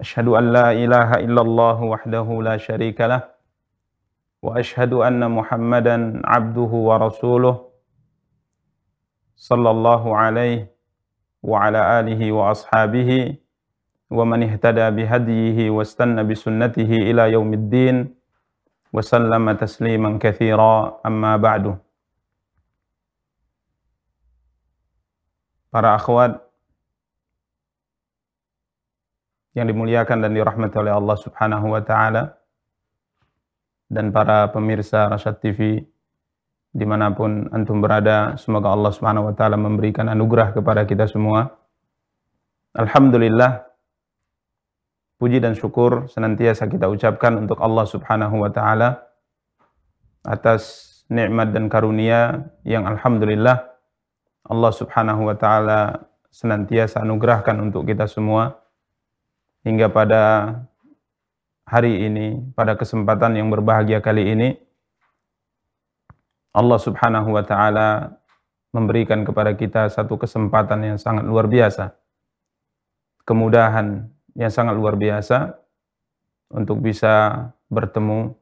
أشهد أن لا إله إلا الله وحده لا شريك له وأشهد أن محمدا عبده ورسوله صلى الله عليه وعلى آله وأصحابه ومن اهتدى بهديه واستنى بسنته إلى يوم الدين وسلم تسليما كثيرا. أما بعد Para akhwat yang dimuliakan dan dirahmati oleh Allah Subhanahu wa taala. Dan para pemirsa Rasyad TV di mana pun antum berada semoga Allah Subhanahu wa taala memberikan anugerah kepada kita semua. Alhamdulillah puji dan syukur senantiasa kita ucapkan untuk Allah Subhanahu wa taala atas nikmat dan karunia yang alhamdulillah Allah Subhanahu wa taala senantiasa anugerahkan untuk kita semua hingga pada hari ini, pada kesempatan yang berbahagia kali ini, Allah Subhanahu wa Ta'ala memberikan kepada kita satu kesempatan yang sangat luar biasa, kemudahan yang sangat luar biasa untuk bisa bertemu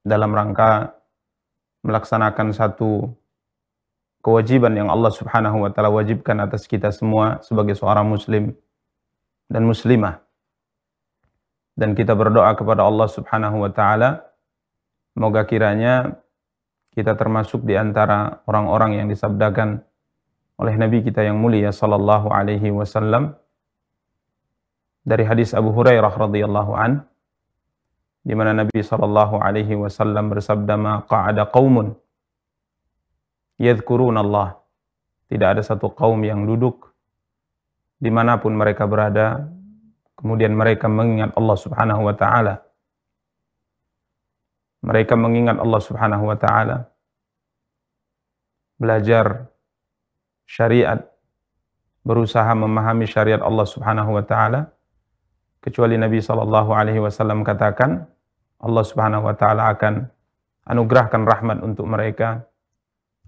dalam rangka melaksanakan satu kewajiban yang Allah Subhanahu wa taala wajibkan atas kita semua sebagai seorang muslim dan muslimah. Dan kita berdoa kepada Allah Subhanahu wa taala moga kiranya kita termasuk di antara orang-orang yang disabdakan oleh Nabi kita yang mulia sallallahu alaihi wasallam dari hadis Abu Hurairah radhiyallahu an di mana Nabi sallallahu alaihi wasallam bersabda ma qa'ada qaumun yadhkuruna Allah tidak ada satu kaum yang duduk di mana pun mereka berada, kemudian mereka mengingat Allah Subhanahu wa Ta'ala. Mereka mengingat Allah Subhanahu wa Ta'ala, belajar syariat, berusaha memahami syariat Allah Subhanahu wa Ta'ala, kecuali Nabi Sallallahu Alaihi Wasallam katakan, Allah Subhanahu wa Ta'ala akan anugerahkan rahmat untuk mereka.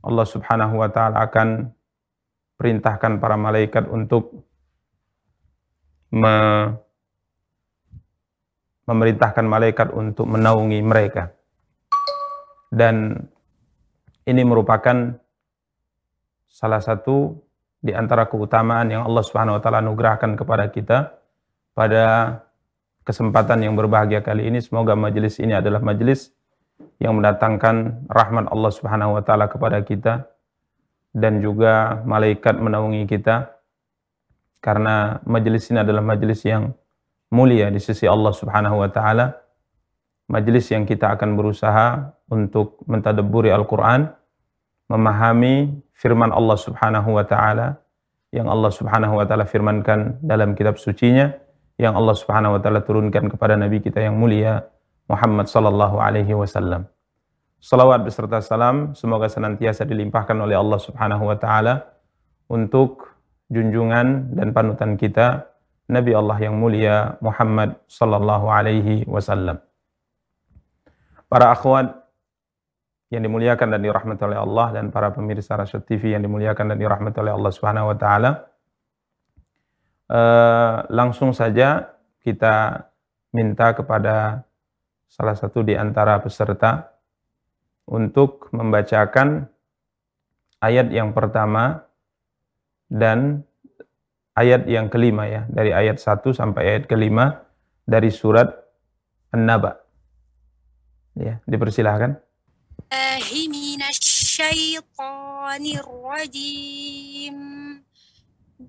Allah Subhanahu wa Ta'ala akan perintahkan para malaikat untuk me memerintahkan malaikat untuk menaungi mereka. Dan ini merupakan salah satu di antara keutamaan yang Allah Subhanahu wa taala anugerahkan kepada kita pada kesempatan yang berbahagia kali ini. Semoga majelis ini adalah majelis yang mendatangkan rahmat Allah Subhanahu wa taala kepada kita dan juga malaikat menaungi kita karena majelis ini adalah majelis yang mulia di sisi Allah Subhanahu wa taala. Majelis yang kita akan berusaha untuk mentadabburi Al-Qur'an, memahami firman Allah Subhanahu wa taala yang Allah Subhanahu wa taala firmankan dalam kitab sucinya yang Allah Subhanahu wa taala turunkan kepada nabi kita yang mulia Muhammad sallallahu alaihi wasallam. Salawat beserta salam semoga senantiasa dilimpahkan oleh Allah Subhanahu wa taala untuk junjungan dan panutan kita Nabi Allah yang mulia Muhammad sallallahu alaihi wasallam. Para akhwat yang dimuliakan dan dirahmati oleh Allah dan para pemirsa Rasyad TV yang dimuliakan dan dirahmati oleh Allah Subhanahu wa taala. Uh, langsung saja kita minta kepada salah satu di antara peserta untuk membacakan ayat yang pertama dan ayat yang kelima ya, dari ayat 1 sampai ayat kelima dari surat An-Naba. Ya, dipersilahkan.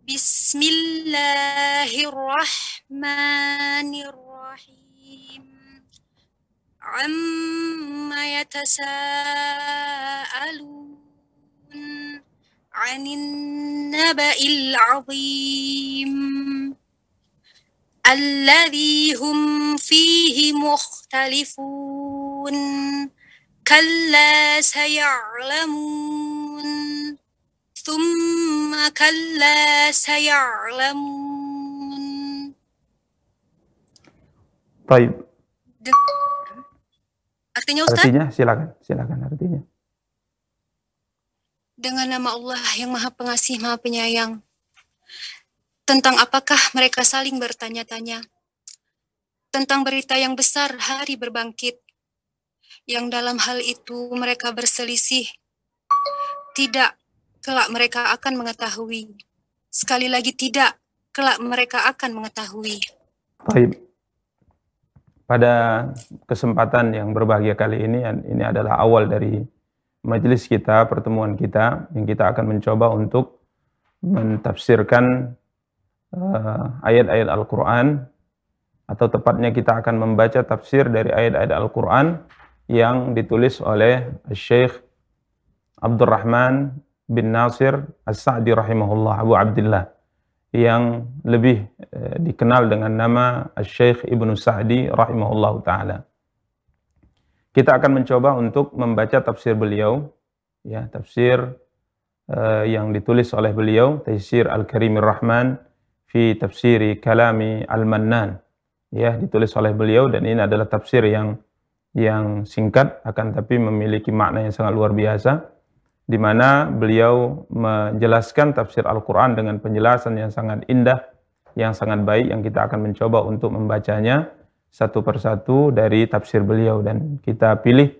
Bismillahirrahmanirrahim. Amma yatasaalun عن النبأ العظيم الذي هم فيه مختلفون كلا سيعلمون. ثم كلا سيعلمون. طيب. Artinya Ustaz, artinya silakan silakan artinya dengan nama Allah yang Maha Pengasih, Maha Penyayang. Tentang apakah mereka saling bertanya-tanya? Tentang berita yang besar hari berbangkit. Yang dalam hal itu mereka berselisih. Tidak, kelak mereka akan mengetahui. Sekali lagi tidak, kelak mereka akan mengetahui. Baik. Pada kesempatan yang berbahagia kali ini, ini adalah awal dari majelis kita, pertemuan kita, yang kita akan mencoba untuk mentafsirkan uh, ayat-ayat Al-Quran, atau tepatnya kita akan membaca tafsir dari ayat-ayat Al-Quran yang ditulis oleh Syekh Abdurrahman bin Nasir As-Sa'di rahimahullah, Abu Abdullah yang lebih eh, dikenal dengan nama Syekh Ibnu Sa'di rahimahullah taala. Kita akan mencoba untuk membaca tafsir beliau ya, tafsir eh, yang ditulis oleh beliau Tafsir Al-Karimir Rahman fi tafsiri kalami Al-Mannan ya ditulis oleh beliau. Dan ini adalah tafsir yang yang singkat akan tapi memiliki makna yang sangat luar biasa di mana beliau menjelaskan tafsir Al-Quran dengan penjelasan yang sangat indah, yang sangat baik, yang kita akan mencoba untuk membacanya satu persatu dari tafsir beliau dan kita pilih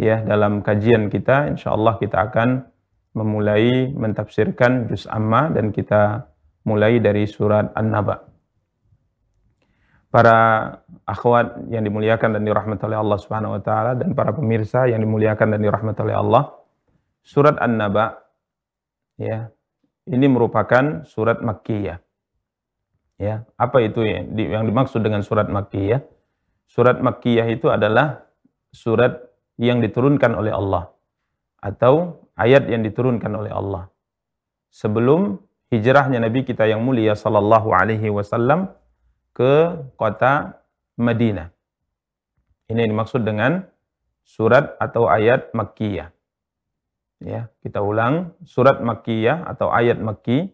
ya dalam kajian kita, insya Allah kita akan memulai mentafsirkan juz amma dan kita mulai dari surat An-Naba. Para akhwat yang dimuliakan dan dirahmati oleh Allah Subhanahu wa taala dan para pemirsa yang dimuliakan dan dirahmati oleh Allah, surat An-Naba ya. Ini merupakan surat Makkiyah. Ya, apa itu yang dimaksud dengan surat Makkiyah? Surat Makkiyah itu adalah surat yang diturunkan oleh Allah atau ayat yang diturunkan oleh Allah sebelum hijrahnya Nabi kita yang mulia sallallahu alaihi wasallam ke kota Madinah. Ini yang dimaksud dengan surat atau ayat Makkiyah. Ya, kita ulang, surat Makkiyah atau ayat Makki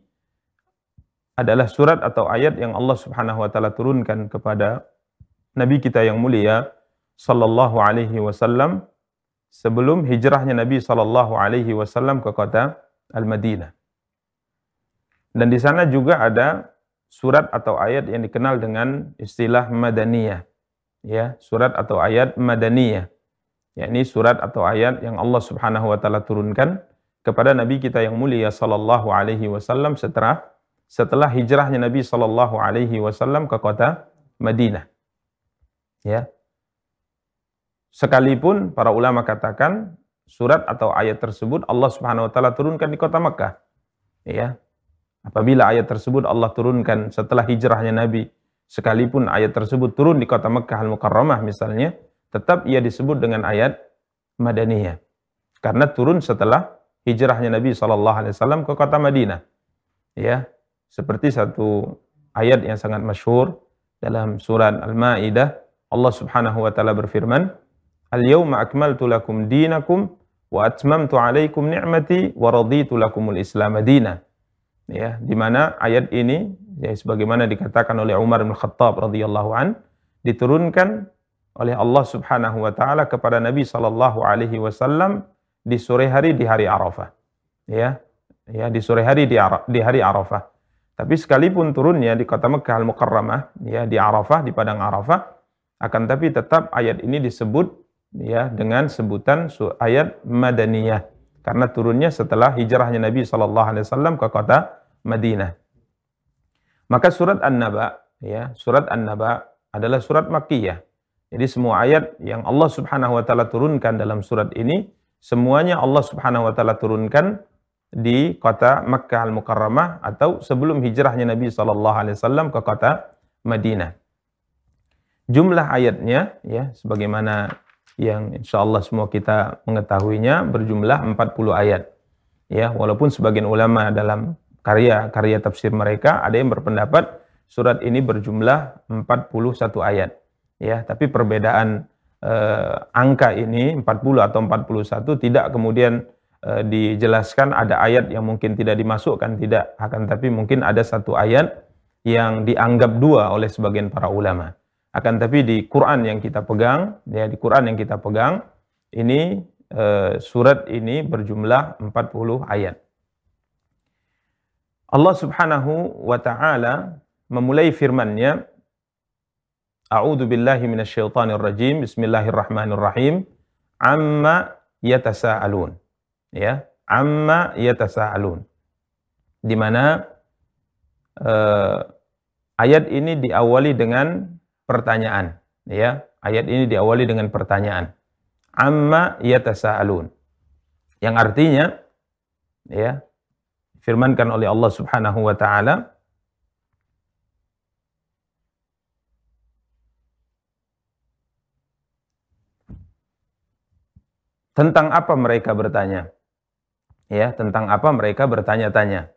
adalah surat atau ayat yang Allah Subhanahu wa taala turunkan kepada nabi kita yang mulia sallallahu alaihi wasallam sebelum hijrahnya Nabi sallallahu alaihi wasallam ke kota Al-Madinah. Dan di sana juga ada surat atau ayat yang dikenal dengan istilah madaniyah. Ya, surat atau ayat madaniyah yakni surat atau ayat yang Allah Subhanahu wa taala turunkan kepada nabi kita yang mulia sallallahu alaihi wasallam setelah setelah hijrahnya Nabi sallallahu alaihi wasallam ke kota Madinah. Ya. Sekalipun para ulama katakan surat atau ayat tersebut Allah Subhanahu wa taala turunkan di kota Makkah. Ya. Apabila ayat tersebut Allah turunkan setelah hijrahnya Nabi, sekalipun ayat tersebut turun di kota Makkah Al-Mukarramah misalnya, tetap ia disebut dengan ayat Madaniyah. Karena turun setelah hijrahnya Nabi SAW ke kota Madinah. Ya, seperti satu ayat yang sangat masyhur dalam surat Al-Maidah, Allah Subhanahu wa taala berfirman, "Al-yauma akmaltu lakum dinakum wa atmamtu 'alaikum ni'mati wa raditu lakumul Islam madina." Ya, di mana ayat ini ya sebagaimana dikatakan oleh Umar bin Khattab radhiyallahu an diturunkan oleh Allah Subhanahu wa taala kepada Nabi sallallahu alaihi wasallam di sore hari di hari Arafah. Ya. Ya, di sore hari di, di hari Arafah. Tapi sekalipun turunnya di kota Mekah Al-Mukarramah, ya di Arafah, di padang Arafah, akan tapi tetap ayat ini disebut ya dengan sebutan ayat Madaniyah karena turunnya setelah hijrahnya Nabi sallallahu alaihi wasallam ke kota Madinah. Maka surat An-Naba ya, surat An-Naba adalah surat Makkiyah jadi semua ayat yang Allah Subhanahu wa taala turunkan dalam surat ini semuanya Allah Subhanahu wa taala turunkan di kota Makkah Al-Mukarramah atau sebelum hijrahnya Nabi sallallahu alaihi wasallam ke kota Madinah. Jumlah ayatnya ya sebagaimana yang insyaallah semua kita mengetahuinya berjumlah 40 ayat. Ya, walaupun sebagian ulama dalam karya-karya tafsir mereka ada yang berpendapat surat ini berjumlah 41 ayat. Ya, tapi perbedaan eh, angka ini 40 atau 41 tidak kemudian eh, dijelaskan ada ayat yang mungkin tidak dimasukkan tidak akan tapi mungkin ada satu ayat yang dianggap dua oleh sebagian para ulama. Akan tapi di Quran yang kita pegang, ya di Quran yang kita pegang ini eh, surat ini berjumlah 40 ayat. Allah Subhanahu wa taala memulai firman-Nya A'udzu billahi minasyaitonir rajim. Bismillahirrahmanirrahim. Amma yatasaalun. Ya, amma yatasaalun. Di mana uh, ayat ini diawali dengan pertanyaan, ya. Ayat ini diawali dengan pertanyaan. Amma yatasaalun. Yang artinya ya, firmankan oleh Allah Subhanahu wa taala tentang apa mereka bertanya ya tentang apa mereka bertanya-tanya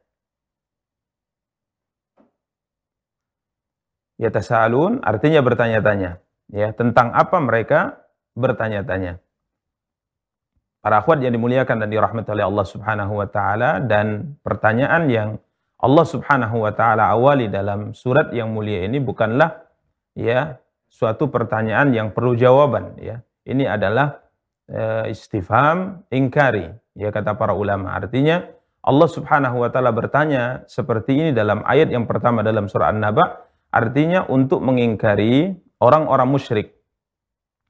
ya tasalun artinya bertanya-tanya ya tentang apa mereka bertanya-tanya Para akhwat yang dimuliakan dan dirahmati oleh Allah Subhanahu wa taala dan pertanyaan yang Allah Subhanahu wa taala awali dalam surat yang mulia ini bukanlah ya suatu pertanyaan yang perlu jawaban ya. Ini adalah uh, istifham ingkari ya kata para ulama. Artinya Allah Subhanahu wa taala bertanya seperti ini dalam ayat yang pertama dalam surah An-Naba artinya untuk mengingkari orang-orang musyrik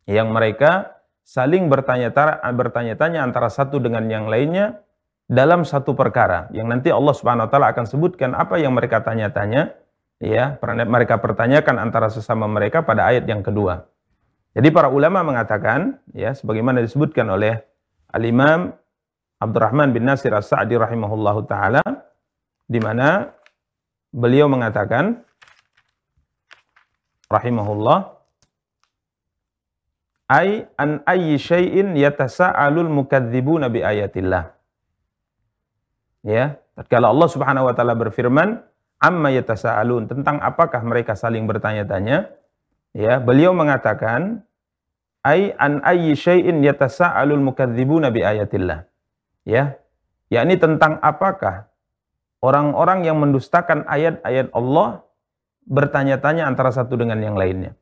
yang mereka saling bertanya-tanya antara satu dengan yang lainnya dalam satu perkara yang nanti Allah Subhanahu wa taala akan sebutkan apa yang mereka tanya-tanya ya mereka pertanyakan antara sesama mereka pada ayat yang kedua. Jadi para ulama mengatakan ya sebagaimana disebutkan oleh Al-Imam Abdurrahman bin Nasir As-Sa'di rahimahullahu taala di mana beliau mengatakan rahimahullah Ai an ayyi syai'in yatasa'alul mukadzibuna bi ayatillah. Ya, tatkala Allah Subhanahu wa taala berfirman, amma yatasa'alun, tentang apakah mereka saling bertanya-tanya? Ya, beliau mengatakan, ai an ayyi syai'in yatasa'alul mukadzibuna bi ayatillah. Ya, yakni tentang apakah orang-orang yang mendustakan ayat-ayat Allah bertanya-tanya antara satu dengan yang lainnya.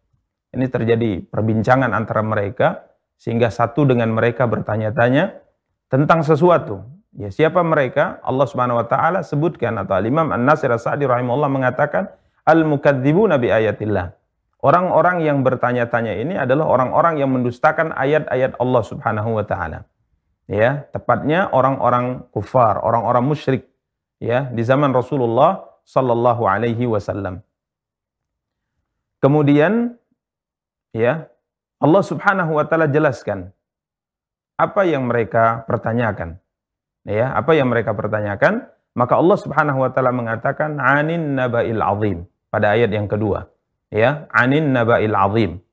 Ini terjadi perbincangan antara mereka sehingga satu dengan mereka bertanya-tanya tentang sesuatu. Ya, siapa mereka? Allah Subhanahu wa taala sebutkan atau Imam An-Nasir As-Sa'di rahimahullah mengatakan al-mukadzibuna bi ayatillah. Orang-orang yang bertanya-tanya ini adalah orang-orang yang mendustakan ayat-ayat Allah Subhanahu wa taala. Ya, tepatnya orang-orang kufar, orang-orang musyrik ya di zaman Rasulullah sallallahu alaihi wasallam. Kemudian ya Allah Subhanahu wa taala jelaskan apa yang mereka pertanyakan. Ya, apa yang mereka pertanyakan, maka Allah Subhanahu wa taala mengatakan anin nabail azim pada ayat yang kedua. Ya, anin nabail azim.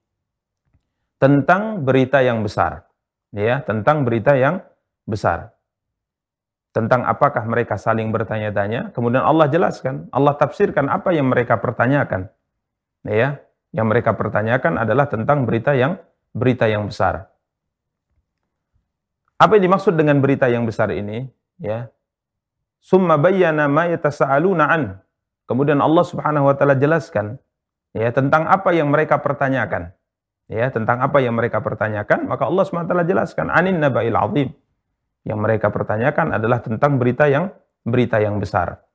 Tentang berita yang besar. Ya, tentang berita yang besar. Tentang apakah mereka saling bertanya-tanya, kemudian Allah jelaskan, Allah tafsirkan apa yang mereka pertanyakan. Ya, yang mereka pertanyakan adalah tentang berita yang berita yang besar. Apa yang dimaksud dengan berita yang besar ini? Ya. Summa bayyana ma yatasaaluna an. Kemudian Allah Subhanahu wa taala jelaskan ya tentang apa yang mereka pertanyakan. Ya, tentang apa yang mereka pertanyakan, maka Allah Subhanahu wa taala jelaskan anin nabail azim. Yang mereka pertanyakan adalah tentang berita yang berita yang besar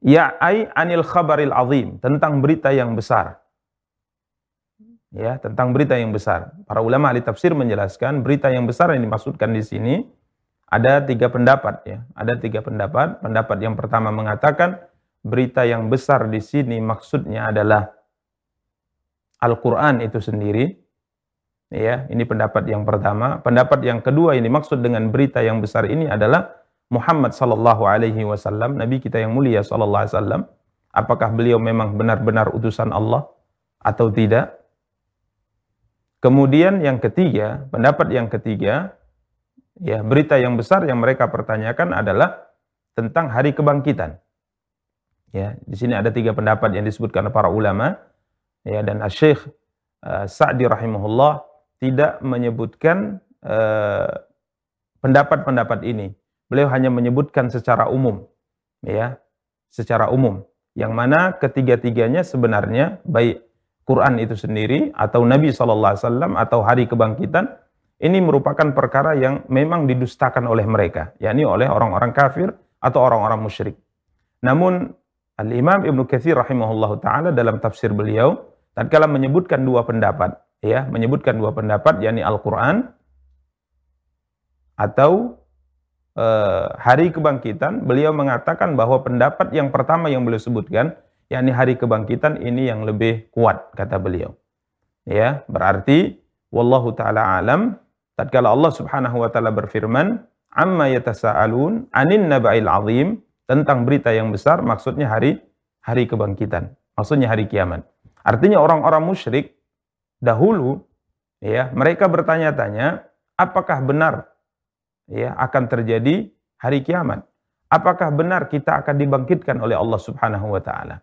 ya ai anil khabaril azim tentang berita yang besar. Ya tentang berita yang besar. Para ulama ahli tafsir menjelaskan berita yang besar yang dimaksudkan di sini ada tiga pendapat ya. Ada tiga pendapat. Pendapat yang pertama mengatakan berita yang besar di sini maksudnya adalah Al-Qur'an itu sendiri. Ya ini pendapat yang pertama. Pendapat yang kedua ini maksud dengan berita yang besar ini adalah Muhammad sallallahu alaihi wasallam, nabi kita yang mulia sallallahu alaihi wasallam, apakah beliau memang benar-benar utusan Allah atau tidak? Kemudian yang ketiga, pendapat yang ketiga, ya berita yang besar yang mereka pertanyakan adalah tentang hari kebangkitan. Ya, di sini ada tiga pendapat yang disebutkan para ulama. Ya, dan Syekh uh, Sa'di rahimahullah tidak menyebutkan uh, pendapat-pendapat ini. Beliau hanya menyebutkan secara umum, ya, secara umum. Yang mana ketiga-tiganya sebenarnya baik Quran itu sendiri atau Nabi SAW atau hari kebangkitan ini merupakan perkara yang memang didustakan oleh mereka, yakni oleh orang-orang kafir atau orang-orang musyrik. Namun Al-Imam Ibnu Katsir rahimahullahu taala dalam tafsir beliau tatkala menyebutkan dua pendapat, ya, menyebutkan dua pendapat yakni Al-Qur'an atau hari kebangkitan, beliau mengatakan bahwa pendapat yang pertama yang beliau sebutkan yakni hari kebangkitan ini yang lebih kuat kata beliau. Ya, berarti wallahu taala alam tatkala Allah Subhanahu wa taala berfirman, "Amma yatasaalun 'anin naba'il 'azim" tentang berita yang besar maksudnya hari hari kebangkitan, maksudnya hari kiamat. Artinya orang-orang musyrik dahulu ya, mereka bertanya-tanya, apakah benar ya akan terjadi hari kiamat? Apakah benar kita akan dibangkitkan oleh Allah Subhanahu wa taala?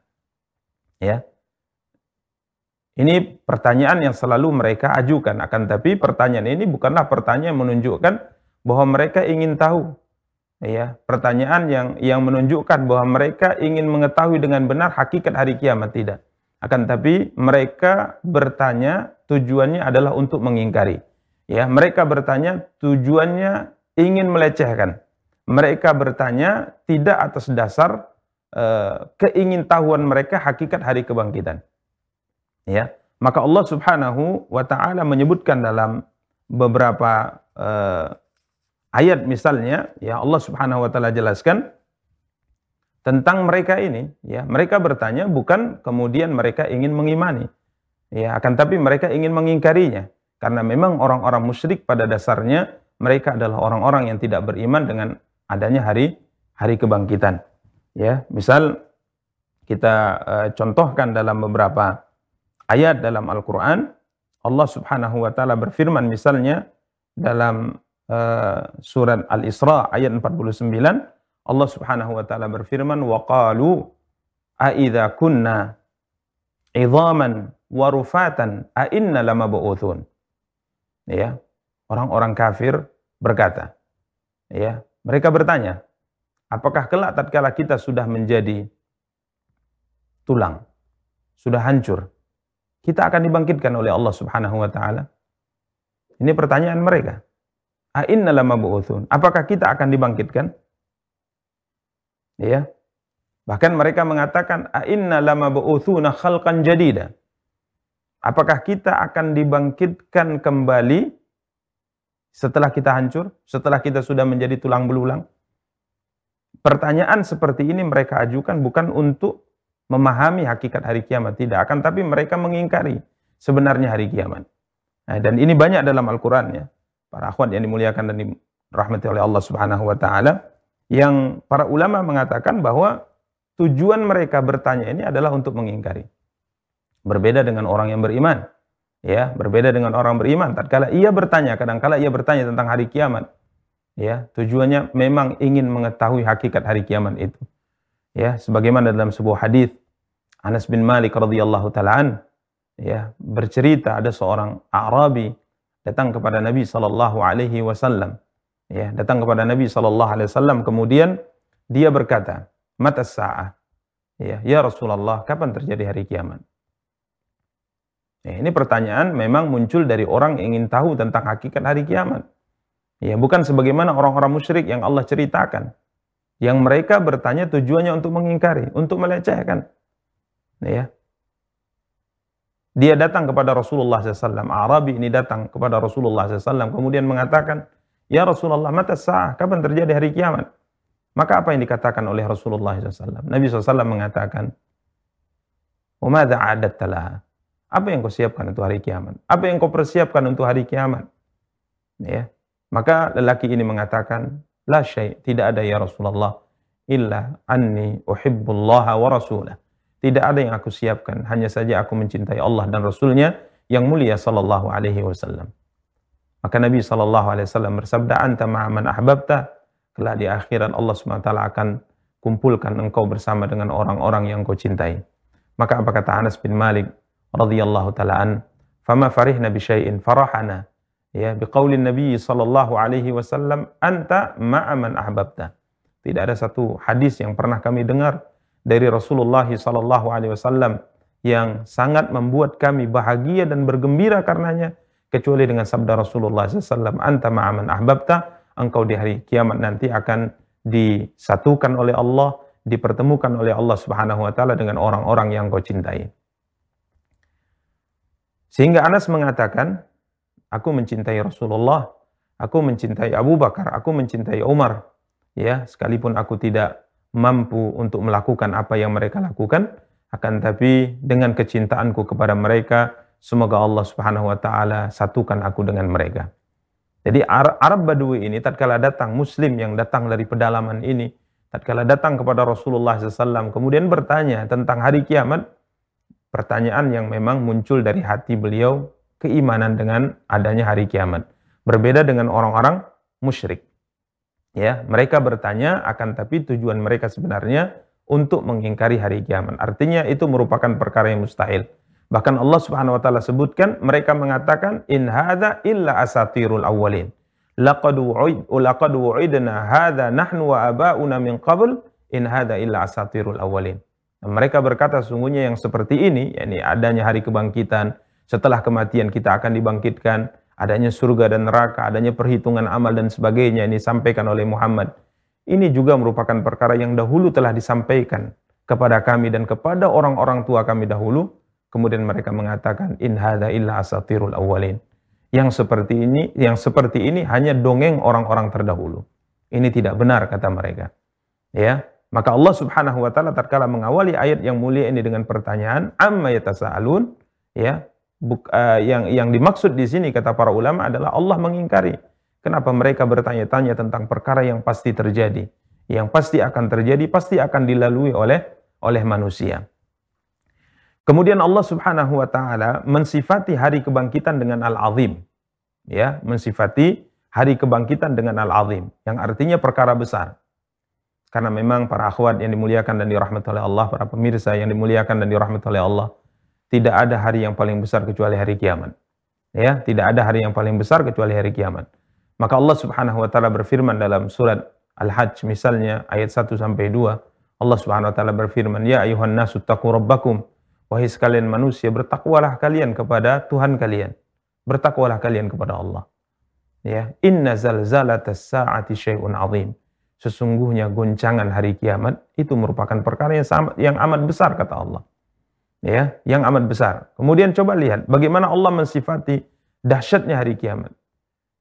Ya. Ini pertanyaan yang selalu mereka ajukan. Akan tapi pertanyaan ini bukanlah pertanyaan yang menunjukkan bahwa mereka ingin tahu. Ya, pertanyaan yang yang menunjukkan bahwa mereka ingin mengetahui dengan benar hakikat hari kiamat tidak. Akan tapi mereka bertanya tujuannya adalah untuk mengingkari. Ya, mereka bertanya tujuannya ingin melecehkan. Mereka bertanya tidak atas dasar uh, keingintahuan mereka hakikat hari kebangkitan. Ya maka Allah Subhanahu wa taala menyebutkan dalam beberapa uh, ayat misalnya ya Allah Subhanahu wa taala jelaskan tentang mereka ini. Ya mereka bertanya bukan kemudian mereka ingin mengimani. Ya akan tapi mereka ingin mengingkarinya. Karena memang orang-orang musyrik pada dasarnya mereka adalah orang-orang yang tidak beriman dengan adanya hari hari kebangkitan. Ya, misal kita e, contohkan dalam beberapa ayat dalam Al-Qur'an, Allah Subhanahu wa taala berfirman misalnya dalam e, surat Al-Isra ayat 49, Allah Subhanahu wa taala berfirman waqalu aidza kunna idhaman wa rufatan a inna. Ya orang-orang kafir berkata, ya, mereka bertanya, apakah kelak tatkala kita sudah menjadi tulang, sudah hancur, kita akan dibangkitkan oleh Allah Subhanahu wa taala? Ini pertanyaan mereka. A inna lama bu'utsun. Apakah kita akan dibangkitkan? Ya. Bahkan mereka mengatakan a inna lama bu'utsuna khalqan jadida. Apakah kita akan dibangkitkan kembali setelah kita hancur, setelah kita sudah menjadi tulang belulang? Pertanyaan seperti ini mereka ajukan bukan untuk memahami hakikat hari kiamat tidak akan tapi mereka mengingkari sebenarnya hari kiamat. Nah, dan ini banyak dalam Al-Qur'an ya. Para akhwat yang dimuliakan dan dirahmati oleh Allah Subhanahu wa taala yang para ulama mengatakan bahwa tujuan mereka bertanya ini adalah untuk mengingkari. Berbeda dengan orang yang beriman. Ya, berbeda dengan orang beriman. Tatkala ia bertanya, kadang-kala ia bertanya tentang hari kiamat. Ya, tujuannya memang ingin mengetahui hakikat hari kiamat itu ya sebagaimana dalam sebuah hadis Anas bin Malik radhiyallahu taalaan ya bercerita ada seorang Arabi datang kepada Nabi sallallahu alaihi wasallam ya datang kepada Nabi sallallahu alaihi wasallam kemudian dia berkata mata sa'ah ya ya Rasulullah kapan terjadi hari kiamat ya, ini pertanyaan memang muncul dari orang yang ingin tahu tentang hakikat hari kiamat ya bukan sebagaimana orang-orang musyrik yang Allah ceritakan yang mereka bertanya tujuannya untuk mengingkari, untuk melecehkan. Ya. Dia datang kepada Rasulullah SAW. Arabi ini datang kepada Rasulullah SAW. Kemudian mengatakan, Ya Rasulullah, mata sah, kapan terjadi hari kiamat? Maka apa yang dikatakan oleh Rasulullah SAW? Nabi SAW mengatakan, Umada adat talah. Apa yang kau siapkan untuk hari kiamat? Apa yang kau persiapkan untuk hari kiamat? Ya. Maka lelaki ini mengatakan, La syai, tidak ada ya Rasulullah illa anni uhibbullaha wa rasulah. Tidak ada yang aku siapkan, hanya saja aku mencintai Allah dan Rasulnya yang mulia sallallahu alaihi wasallam. Maka Nabi sallallahu alaihi wasallam bersabda, "Anta ma'aman ahbabta." Kelak di akhirat Allah SWT akan kumpulkan engkau bersama dengan orang-orang yang kau cintai. Maka apa kata Anas bin Malik radhiyallahu taala an, "Fama farihna bi syai'in farahana." Ya, biqaulin Nabi sallallahu alaihi wasallam, "Anta ma'a man ahbabta." Tidak ada satu hadis yang pernah kami dengar dari Rasulullah sallallahu alaihi wasallam yang sangat membuat kami bahagia dan bergembira karenanya kecuali dengan sabda Rasulullah SAW, "Anta ma'aman ahbabta." Engkau di hari kiamat nanti akan disatukan oleh Allah, dipertemukan oleh Allah Subhanahu wa taala dengan orang-orang yang kau cintai. Sehingga Anas mengatakan, aku mencintai Rasulullah, aku mencintai Abu Bakar, aku mencintai Umar. Ya, sekalipun aku tidak mampu untuk melakukan apa yang mereka lakukan, akan tapi dengan kecintaanku kepada mereka, semoga Allah Subhanahu wa taala satukan aku dengan mereka. Jadi Arab Badui ini tatkala datang muslim yang datang dari pedalaman ini, tatkala datang kepada Rasulullah SAW kemudian bertanya tentang hari kiamat, pertanyaan yang memang muncul dari hati beliau keimanan dengan adanya hari kiamat. Berbeda dengan orang-orang musyrik. Ya, mereka bertanya akan tapi tujuan mereka sebenarnya untuk mengingkari hari kiamat. Artinya itu merupakan perkara yang mustahil. Bahkan Allah Subhanahu wa taala sebutkan mereka mengatakan in hadza illa asatirul awwalin. Laqad laqad wu'idna hadza nahnu wa aba'una min qabl in hadza illa asatirul awwalin. Mereka berkata sungguhnya yang seperti ini yakni adanya hari kebangkitan, setelah kematian kita akan dibangkitkan, adanya surga dan neraka, adanya perhitungan amal dan sebagainya ini disampaikan oleh Muhammad. Ini juga merupakan perkara yang dahulu telah disampaikan kepada kami dan kepada orang-orang tua kami dahulu Kemudian mereka mengatakan in hadza illa asatirul awwalin. Yang seperti ini, yang seperti ini hanya dongeng orang-orang terdahulu. Ini tidak benar kata mereka. Ya, maka Allah Subhanahu wa taala tatkala mengawali ayat yang mulia ini dengan pertanyaan amma yatasaalun, ya, buk, uh, yang yang dimaksud di sini kata para ulama adalah Allah mengingkari. Kenapa mereka bertanya-tanya tentang perkara yang pasti terjadi, yang pasti akan terjadi, pasti akan dilalui oleh oleh manusia. Kemudian Allah Subhanahu wa taala mensifati hari kebangkitan dengan Al-Azim. Ya, mensifati hari kebangkitan dengan Al-Azim yang artinya perkara besar. Karena memang para akhwat yang dimuliakan dan dirahmati oleh Allah, para pemirsa yang dimuliakan dan dirahmati oleh Allah, tidak ada hari yang paling besar kecuali hari kiamat. Ya, tidak ada hari yang paling besar kecuali hari kiamat. Maka Allah Subhanahu wa taala berfirman dalam surat Al-Hajj misalnya ayat 1 sampai 2, Allah Subhanahu wa taala berfirman, "Ya ayuhan nasu taqu rabbakum" Wahai sekalian manusia, bertakwalah kalian kepada Tuhan kalian. Bertakwalah kalian kepada Allah. Ya, inna zalzalatas sa'ati syai'un azim. Sesungguhnya goncangan hari kiamat itu merupakan perkara yang sama, yang amat besar kata Allah. Ya, yang amat besar. Kemudian coba lihat bagaimana Allah mensifati dahsyatnya hari kiamat.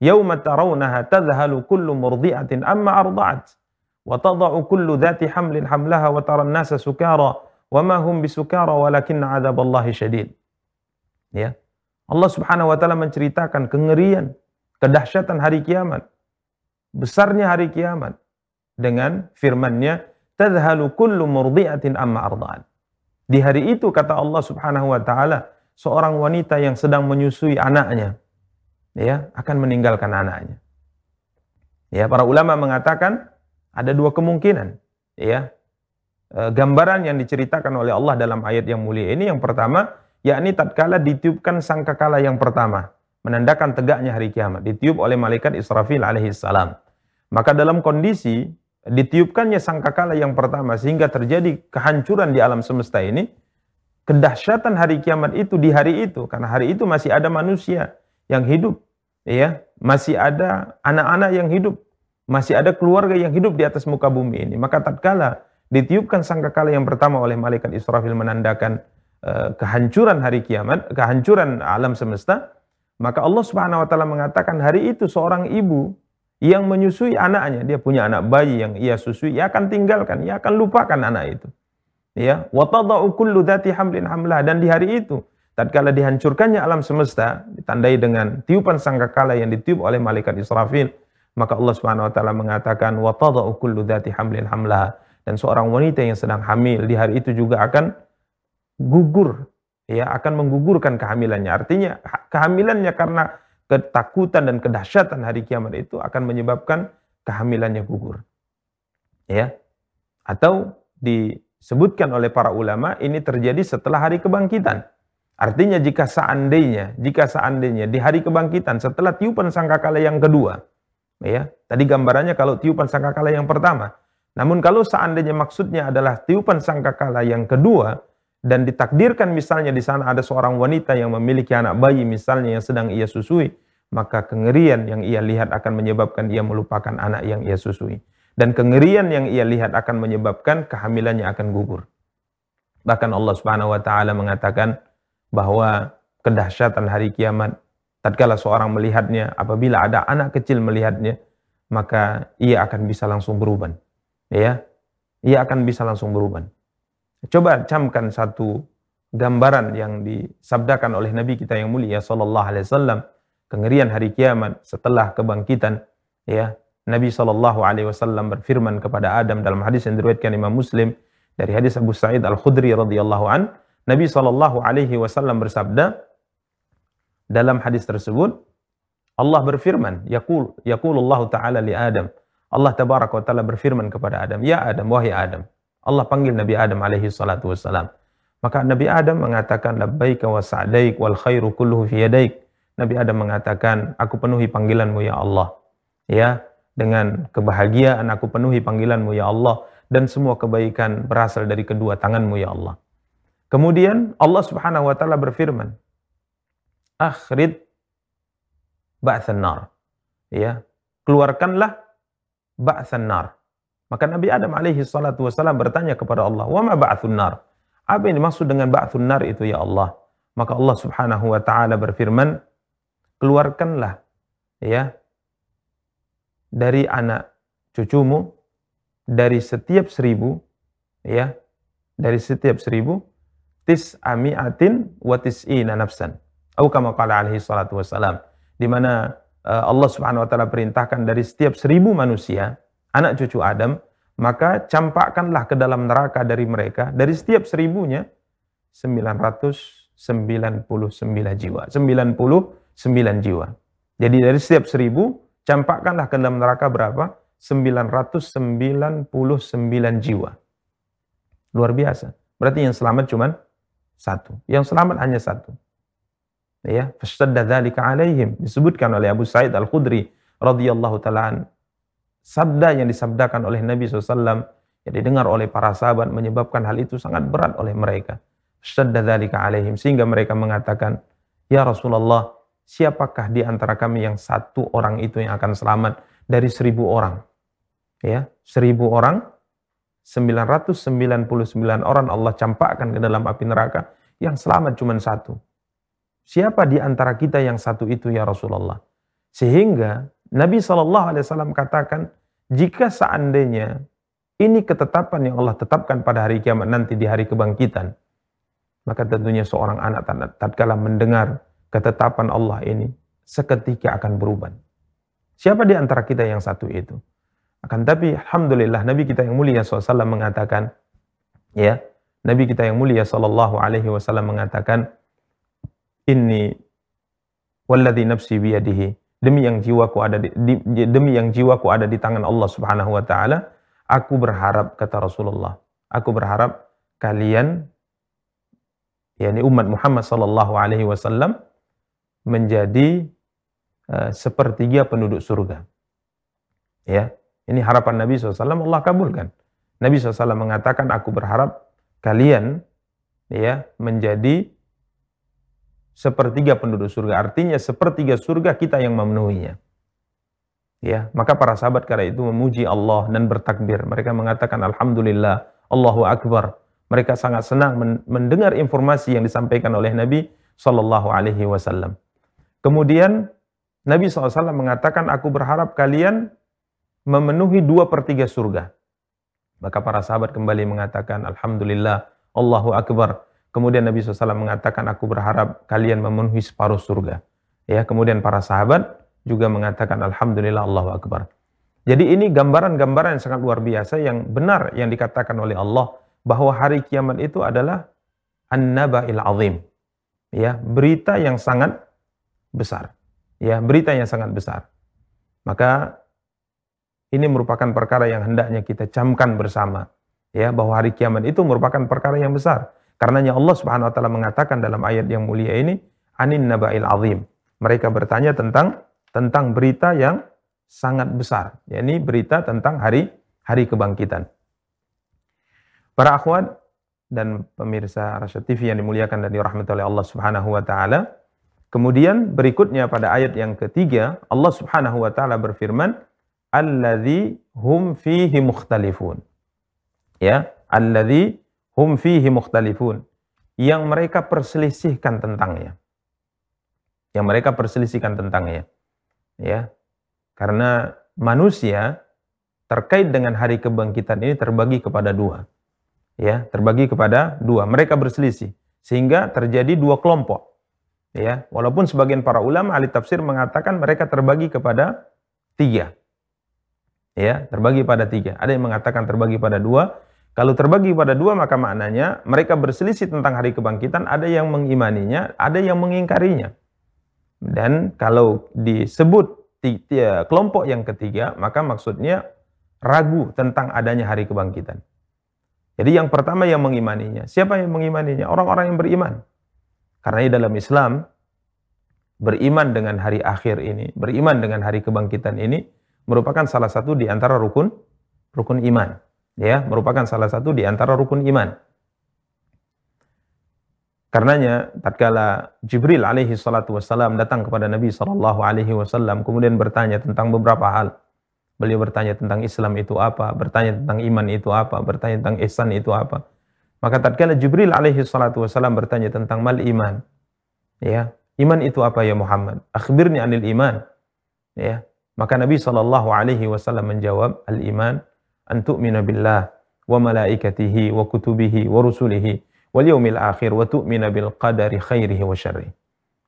Yauma tarawunaha tadhhalu kullu murdi'atin amma arda'at wa tada'u kullu dhati hamlin hamlaha wa tara an-nasa sukara wa ma hum bisukara walakinna adzaballahi syadid. Ya. Allah Subhanahu wa taala menceritakan kengerian, kedahsyatan hari kiamat. Besarnya hari kiamat dengan firman-Nya tadhalu kullu murdi'atin amma arda'at. Di hari itu kata Allah Subhanahu wa taala, seorang wanita yang sedang menyusui anaknya ya akan meninggalkan anaknya. Ya, para ulama mengatakan ada dua kemungkinan, ya. Eh, gambaran yang diceritakan oleh Allah dalam ayat yang mulia ini yang pertama yakni tatkala ditiupkan sangkakala yang pertama menandakan tegaknya hari kiamat ditiup oleh malaikat Israfil alaihi salam maka dalam kondisi ditiupkannya sangkakala yang pertama sehingga terjadi kehancuran di alam semesta ini kedahsyatan hari kiamat itu di hari itu karena hari itu masih ada manusia yang hidup ya masih ada anak-anak yang hidup masih ada keluarga yang hidup di atas muka bumi ini. Maka tatkala ditiupkan sangkakala yang pertama oleh malaikat Israfil menandakan uh, kehancuran hari kiamat, kehancuran alam semesta, maka Allah Subhanahu wa taala mengatakan hari itu seorang ibu yang menyusui anaknya, dia punya anak bayi yang ia susui, ia akan tinggalkan, ia akan lupakan anak itu. Ya, wa tadau kullu dzati hamlin hamlah. Dan di hari itu tatkala dihancurkannya alam semesta ditandai dengan tiupan sangkakala yang ditiup oleh malaikat Israfil, maka Allah Subhanahu wa taala mengatakan wa tadau kullu dzati hamlin hamlah. Dan seorang wanita yang sedang hamil di hari itu juga akan gugur ya akan menggugurkan kehamilannya. Artinya kehamilannya karena ketakutan dan kedahsyatan hari kiamat itu akan menyebabkan kehamilannya gugur ya Atau disebutkan oleh para ulama ini terjadi setelah hari kebangkitan. Artinya jika seandainya, jika seandainya di hari kebangkitan setelah tiupan sangkakala yang kedua, ya, tadi gambarannya kalau tiupan sangkakala yang pertama. Namun kalau seandainya maksudnya adalah tiupan sangkakala yang kedua dan ditakdirkan misalnya di sana ada seorang wanita yang memiliki anak bayi misalnya yang sedang ia susui, maka kengerian yang ia lihat akan menyebabkan ia melupakan anak yang ia susui. Dan kengerian yang ia lihat akan menyebabkan kehamilannya akan gugur. Bahkan Allah Subhanahu wa taala mengatakan bahwa kedahsyatan hari kiamat tatkala seorang melihatnya apabila ada anak kecil melihatnya maka ia akan bisa langsung berubah. Ya. Ia akan bisa langsung berubah. Coba camkan satu gambaran yang disabdakan oleh Nabi kita yang mulia sallallahu alaihi wasallam kengerian hari kiamat setelah kebangkitan ya Nabi Shallallahu Alaihi Wasallam berfirman kepada Adam dalam hadis yang diriwayatkan Imam Muslim dari hadis Abu Sa'id Al Khudri radhiyallahu an, Nabi Shallallahu Alaihi Wasallam bersabda dalam hadis tersebut Allah berfirman, Yaqul Yaqulullah Taala li Adam. Allah tabaraka wa taala berfirman kepada Adam, "Ya Adam, wahai Adam." Allah panggil Nabi Adam alaihi salatu wassalam. Maka Nabi Adam mengatakan labbaika wa sa'daik wal khairu kulluhu fi yadaik. Nabi Adam mengatakan, "Aku penuhi panggilanmu ya Allah." Ya, dengan kebahagiaan aku penuhi panggilanmu ya Allah dan semua kebaikan berasal dari kedua tanganmu ya Allah. Kemudian Allah subhanahu wa ta'ala berfirman, akhrid ba'than nar. Ya, keluarkanlah ba'than nar. Maka Nabi Adam alaihi salatu wasalam bertanya kepada Allah, wa ma ba'thun nar? Apa yang dimaksud dengan ba'thun nar itu ya Allah? Maka Allah subhanahu wa ta'ala berfirman, keluarkanlah ya dari anak cucumu dari setiap seribu ya dari setiap seribu tis amiatin wa tis'ina nafsan atau kama qala alaihi salatu wassalam di mana uh, Allah Subhanahu wa taala perintahkan dari setiap seribu manusia anak cucu Adam maka campakkanlah ke dalam neraka dari mereka dari setiap seribunya 999 jiwa 99 jiwa jadi dari setiap seribu Campakkanlah ke dalam neraka berapa? 999 jiwa. Luar biasa. Berarti yang selamat cuma satu. Yang selamat hanya satu. Ya, fastadda dzalika alaihim disebutkan oleh Abu Sa'id Al-Khudri radhiyallahu taala sabda yang disabdakan oleh Nabi SAW yang didengar oleh para sahabat menyebabkan hal itu sangat berat oleh mereka. Alaihim sehingga mereka mengatakan, "Ya Rasulullah, siapakah di antara kami yang satu orang itu yang akan selamat dari seribu orang? Ya, seribu orang, 999 orang Allah campakkan ke dalam api neraka, yang selamat cuma satu. Siapa di antara kita yang satu itu ya Rasulullah? Sehingga Nabi SAW katakan, jika seandainya ini ketetapan yang Allah tetapkan pada hari kiamat nanti di hari kebangkitan, maka tentunya seorang anak tatkala mendengar ketetapan Allah ini seketika akan berubah. Siapa di antara kita yang satu itu? Akan tapi Alhamdulillah Nabi kita yang mulia SAW mengatakan, ya, Nabi kita yang mulia Sallallahu Alaihi Wasallam mengatakan, ini walladhi nafsi biyadihi demi yang jiwaku ada di, di, demi yang jiwaku ada di tangan Allah Subhanahu wa taala aku berharap kata Rasulullah aku berharap kalian yakni umat Muhammad sallallahu alaihi wasallam menjadi uh, sepertiga penduduk surga. Ya, ini harapan Nabi SAW Allah kabulkan. Nabi SAW mengatakan, aku berharap kalian ya menjadi sepertiga penduduk surga. Artinya sepertiga surga kita yang memenuhinya. Ya, maka para sahabat kala itu memuji Allah dan bertakbir. Mereka mengatakan Alhamdulillah, Allahu Akbar. Mereka sangat senang mendengar informasi yang disampaikan oleh Nabi Sallallahu Alaihi Wasallam. Kemudian Nabi SAW mengatakan, aku berharap kalian memenuhi dua per tiga surga. Maka para sahabat kembali mengatakan, Alhamdulillah, Allahu Akbar. Kemudian Nabi SAW mengatakan, aku berharap kalian memenuhi separuh surga. Ya, kemudian para sahabat juga mengatakan, Alhamdulillah, Allahu Akbar. Jadi ini gambaran-gambaran yang sangat luar biasa yang benar yang dikatakan oleh Allah bahwa hari kiamat itu adalah an-naba'il azim. Ya, berita yang sangat besar. Ya, berita yang sangat besar. Maka ini merupakan perkara yang hendaknya kita camkan bersama. ya bahwa hari kiamat itu merupakan perkara yang besar. Karenanya Allah Subhanahu wa taala mengatakan dalam ayat yang mulia ini anin nabail azim. Mereka bertanya tentang tentang berita yang sangat besar, yakni berita tentang hari hari kebangkitan. Para akhwat dan pemirsa Rasyad TV yang dimuliakan dan dirahmati oleh Allah Subhanahu wa taala, kemudian berikutnya pada ayat yang ketiga Allah Subhanahu wa taala berfirman, "Alladzi hum fihi mukhtalifun." Ya, alladzi hum fihi mukhtalifun. Yang mereka perselisihkan tentangnya. Yang mereka perselisihkan tentangnya. Ya. Karena manusia terkait dengan hari kebangkitan ini terbagi kepada dua. Ya, terbagi kepada dua. Mereka berselisih sehingga terjadi dua kelompok. Ya, walaupun sebagian para ulama ahli tafsir mengatakan mereka terbagi kepada tiga. Ya, terbagi pada tiga. Ada yang mengatakan terbagi pada dua, kalau terbagi pada dua maka maknanya mereka berselisih tentang hari kebangkitan, ada yang mengimaninya, ada yang mengingkarinya. Dan kalau disebut kelompok yang ketiga, maka maksudnya ragu tentang adanya hari kebangkitan. Jadi yang pertama yang mengimaninya. Siapa yang mengimaninya? Orang-orang yang beriman. Karena dalam Islam, beriman dengan hari akhir ini, beriman dengan hari kebangkitan ini, merupakan salah satu di antara rukun rukun iman ya merupakan salah satu di antara rukun iman. Karenanya tatkala Jibril alaihi salatu wassalam datang kepada Nabi sallallahu alaihi wasallam kemudian bertanya tentang beberapa hal. Beliau bertanya tentang Islam itu apa, bertanya tentang iman itu apa, bertanya tentang ihsan itu apa. Maka tatkala Jibril alaihi salatu wassalam bertanya tentang mal iman. Ya, iman itu apa ya Muhammad? Akhbirni anil iman. Ya, maka Nabi sallallahu alaihi wasallam menjawab, al iman an billah wa malaikatihi wa kutubihi wa rusulihi wal yaumil akhir wa tu'mina bil qadari khairihi wa.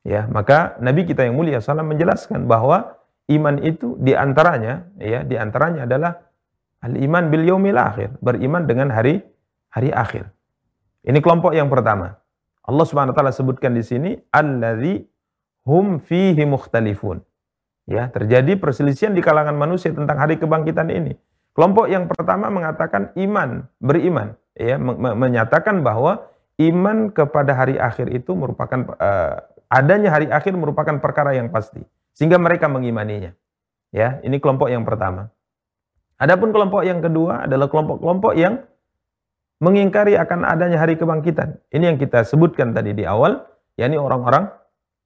Ya, maka Nabi kita yang mulia salam menjelaskan bahwa iman itu di antaranya ya di antaranya adalah al iman bil yaumil akhir, beriman dengan hari hari akhir. Ini kelompok yang pertama. Allah Subhanahu wa taala sebutkan di sini allazi hum fihi mukhtalifun. Ya, terjadi perselisihan di kalangan manusia tentang hari kebangkitan ini. Kelompok yang pertama mengatakan iman, beriman, ya, menyatakan bahwa iman kepada hari akhir itu merupakan uh, adanya hari akhir merupakan perkara yang pasti, sehingga mereka mengimaninya. Ya, ini kelompok yang pertama. Adapun kelompok yang kedua adalah kelompok-kelompok yang mengingkari akan adanya hari kebangkitan. Ini yang kita sebutkan tadi di awal, yakni orang-orang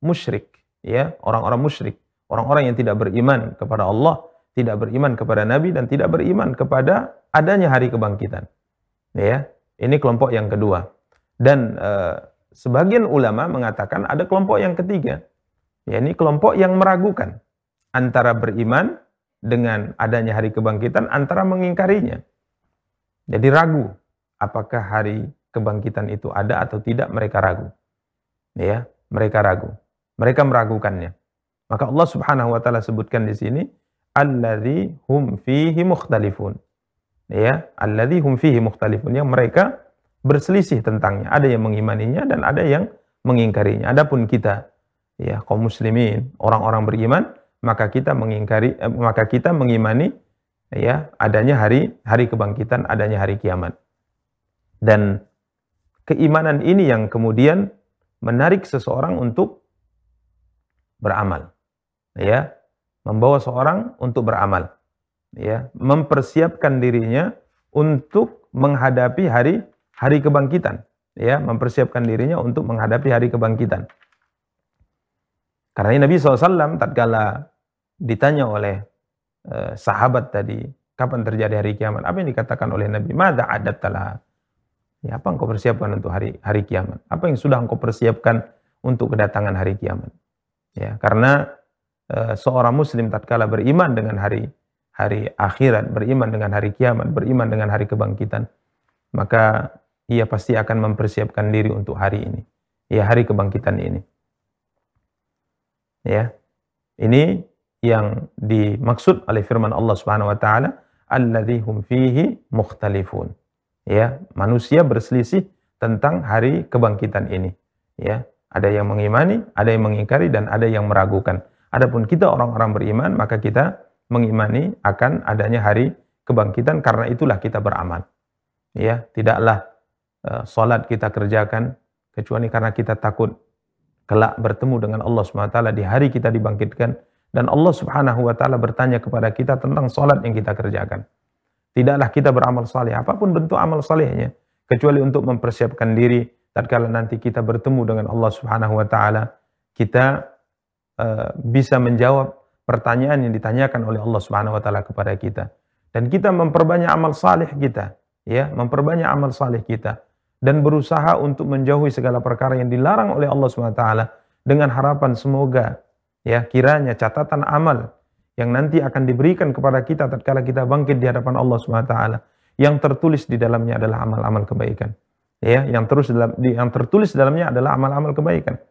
musyrik, ya, orang-orang musyrik, orang-orang yang tidak beriman kepada Allah tidak beriman kepada Nabi dan tidak beriman kepada adanya hari kebangkitan. Ya, ini kelompok yang kedua. Dan eh, sebagian ulama mengatakan ada kelompok yang ketiga. Ya, ini kelompok yang meragukan antara beriman dengan adanya hari kebangkitan antara mengingkarinya. Jadi ragu apakah hari kebangkitan itu ada atau tidak mereka ragu. Ya, mereka ragu. Mereka meragukannya. Maka Allah Subhanahu wa taala sebutkan di sini alladzi hum fihi mukhtalifun. Ya, alladzi hum fihi mukhtalifun yang mereka berselisih tentangnya. Ada yang mengimaninya dan ada yang mengingkarinya. Adapun kita ya kaum muslimin, orang-orang beriman, maka kita mengingkari eh, maka kita mengimani ya adanya hari hari kebangkitan, adanya hari kiamat. Dan keimanan ini yang kemudian menarik seseorang untuk beramal. Ya, membawa seorang untuk beramal ya mempersiapkan dirinya untuk menghadapi hari hari kebangkitan ya mempersiapkan dirinya untuk menghadapi hari kebangkitan. Karena Nabi SAW tatkala ditanya oleh eh, sahabat tadi kapan terjadi hari kiamat? Apa yang dikatakan oleh Nabi? Mada adat telah ya apa engkau persiapkan untuk hari hari kiamat? Apa yang sudah engkau persiapkan untuk kedatangan hari kiamat? Ya karena seorang muslim tatkala beriman dengan hari hari akhirat, beriman dengan hari kiamat, beriman dengan hari kebangkitan, maka ia pasti akan mempersiapkan diri untuk hari ini. Ya, hari kebangkitan ini. Ya. Ini yang dimaksud oleh firman Allah Subhanahu wa taala, alladzi hum fihi mukhtalifun. Ya, manusia berselisih tentang hari kebangkitan ini. Ya, ada yang mengimani, ada yang mengingkari dan ada yang meragukan. Adapun kita orang-orang beriman, maka kita mengimani akan adanya hari kebangkitan karena itulah kita beramal. Ya, tidaklah uh, salat kita kerjakan kecuali karena kita takut kelak bertemu dengan Allah SWT di hari kita dibangkitkan dan Allah Subhanahu wa taala bertanya kepada kita tentang salat yang kita kerjakan. Tidaklah kita beramal saleh apa pun bentuk amal salehnya kecuali untuk mempersiapkan diri tatkala nanti kita bertemu dengan Allah Subhanahu wa taala kita uh, bisa menjawab pertanyaan yang ditanyakan oleh Allah Subhanahu wa taala kepada kita dan kita memperbanyak amal saleh kita ya memperbanyak amal saleh kita dan berusaha untuk menjauhi segala perkara yang dilarang oleh Allah Subhanahu wa taala dengan harapan semoga ya kiranya catatan amal yang nanti akan diberikan kepada kita tatkala kita bangkit di hadapan Allah Subhanahu wa taala yang tertulis di dalamnya adalah amal-amal kebaikan. Ya, yang terus dalam yang tertulis dalamnya adalah amal-amal kebaikan.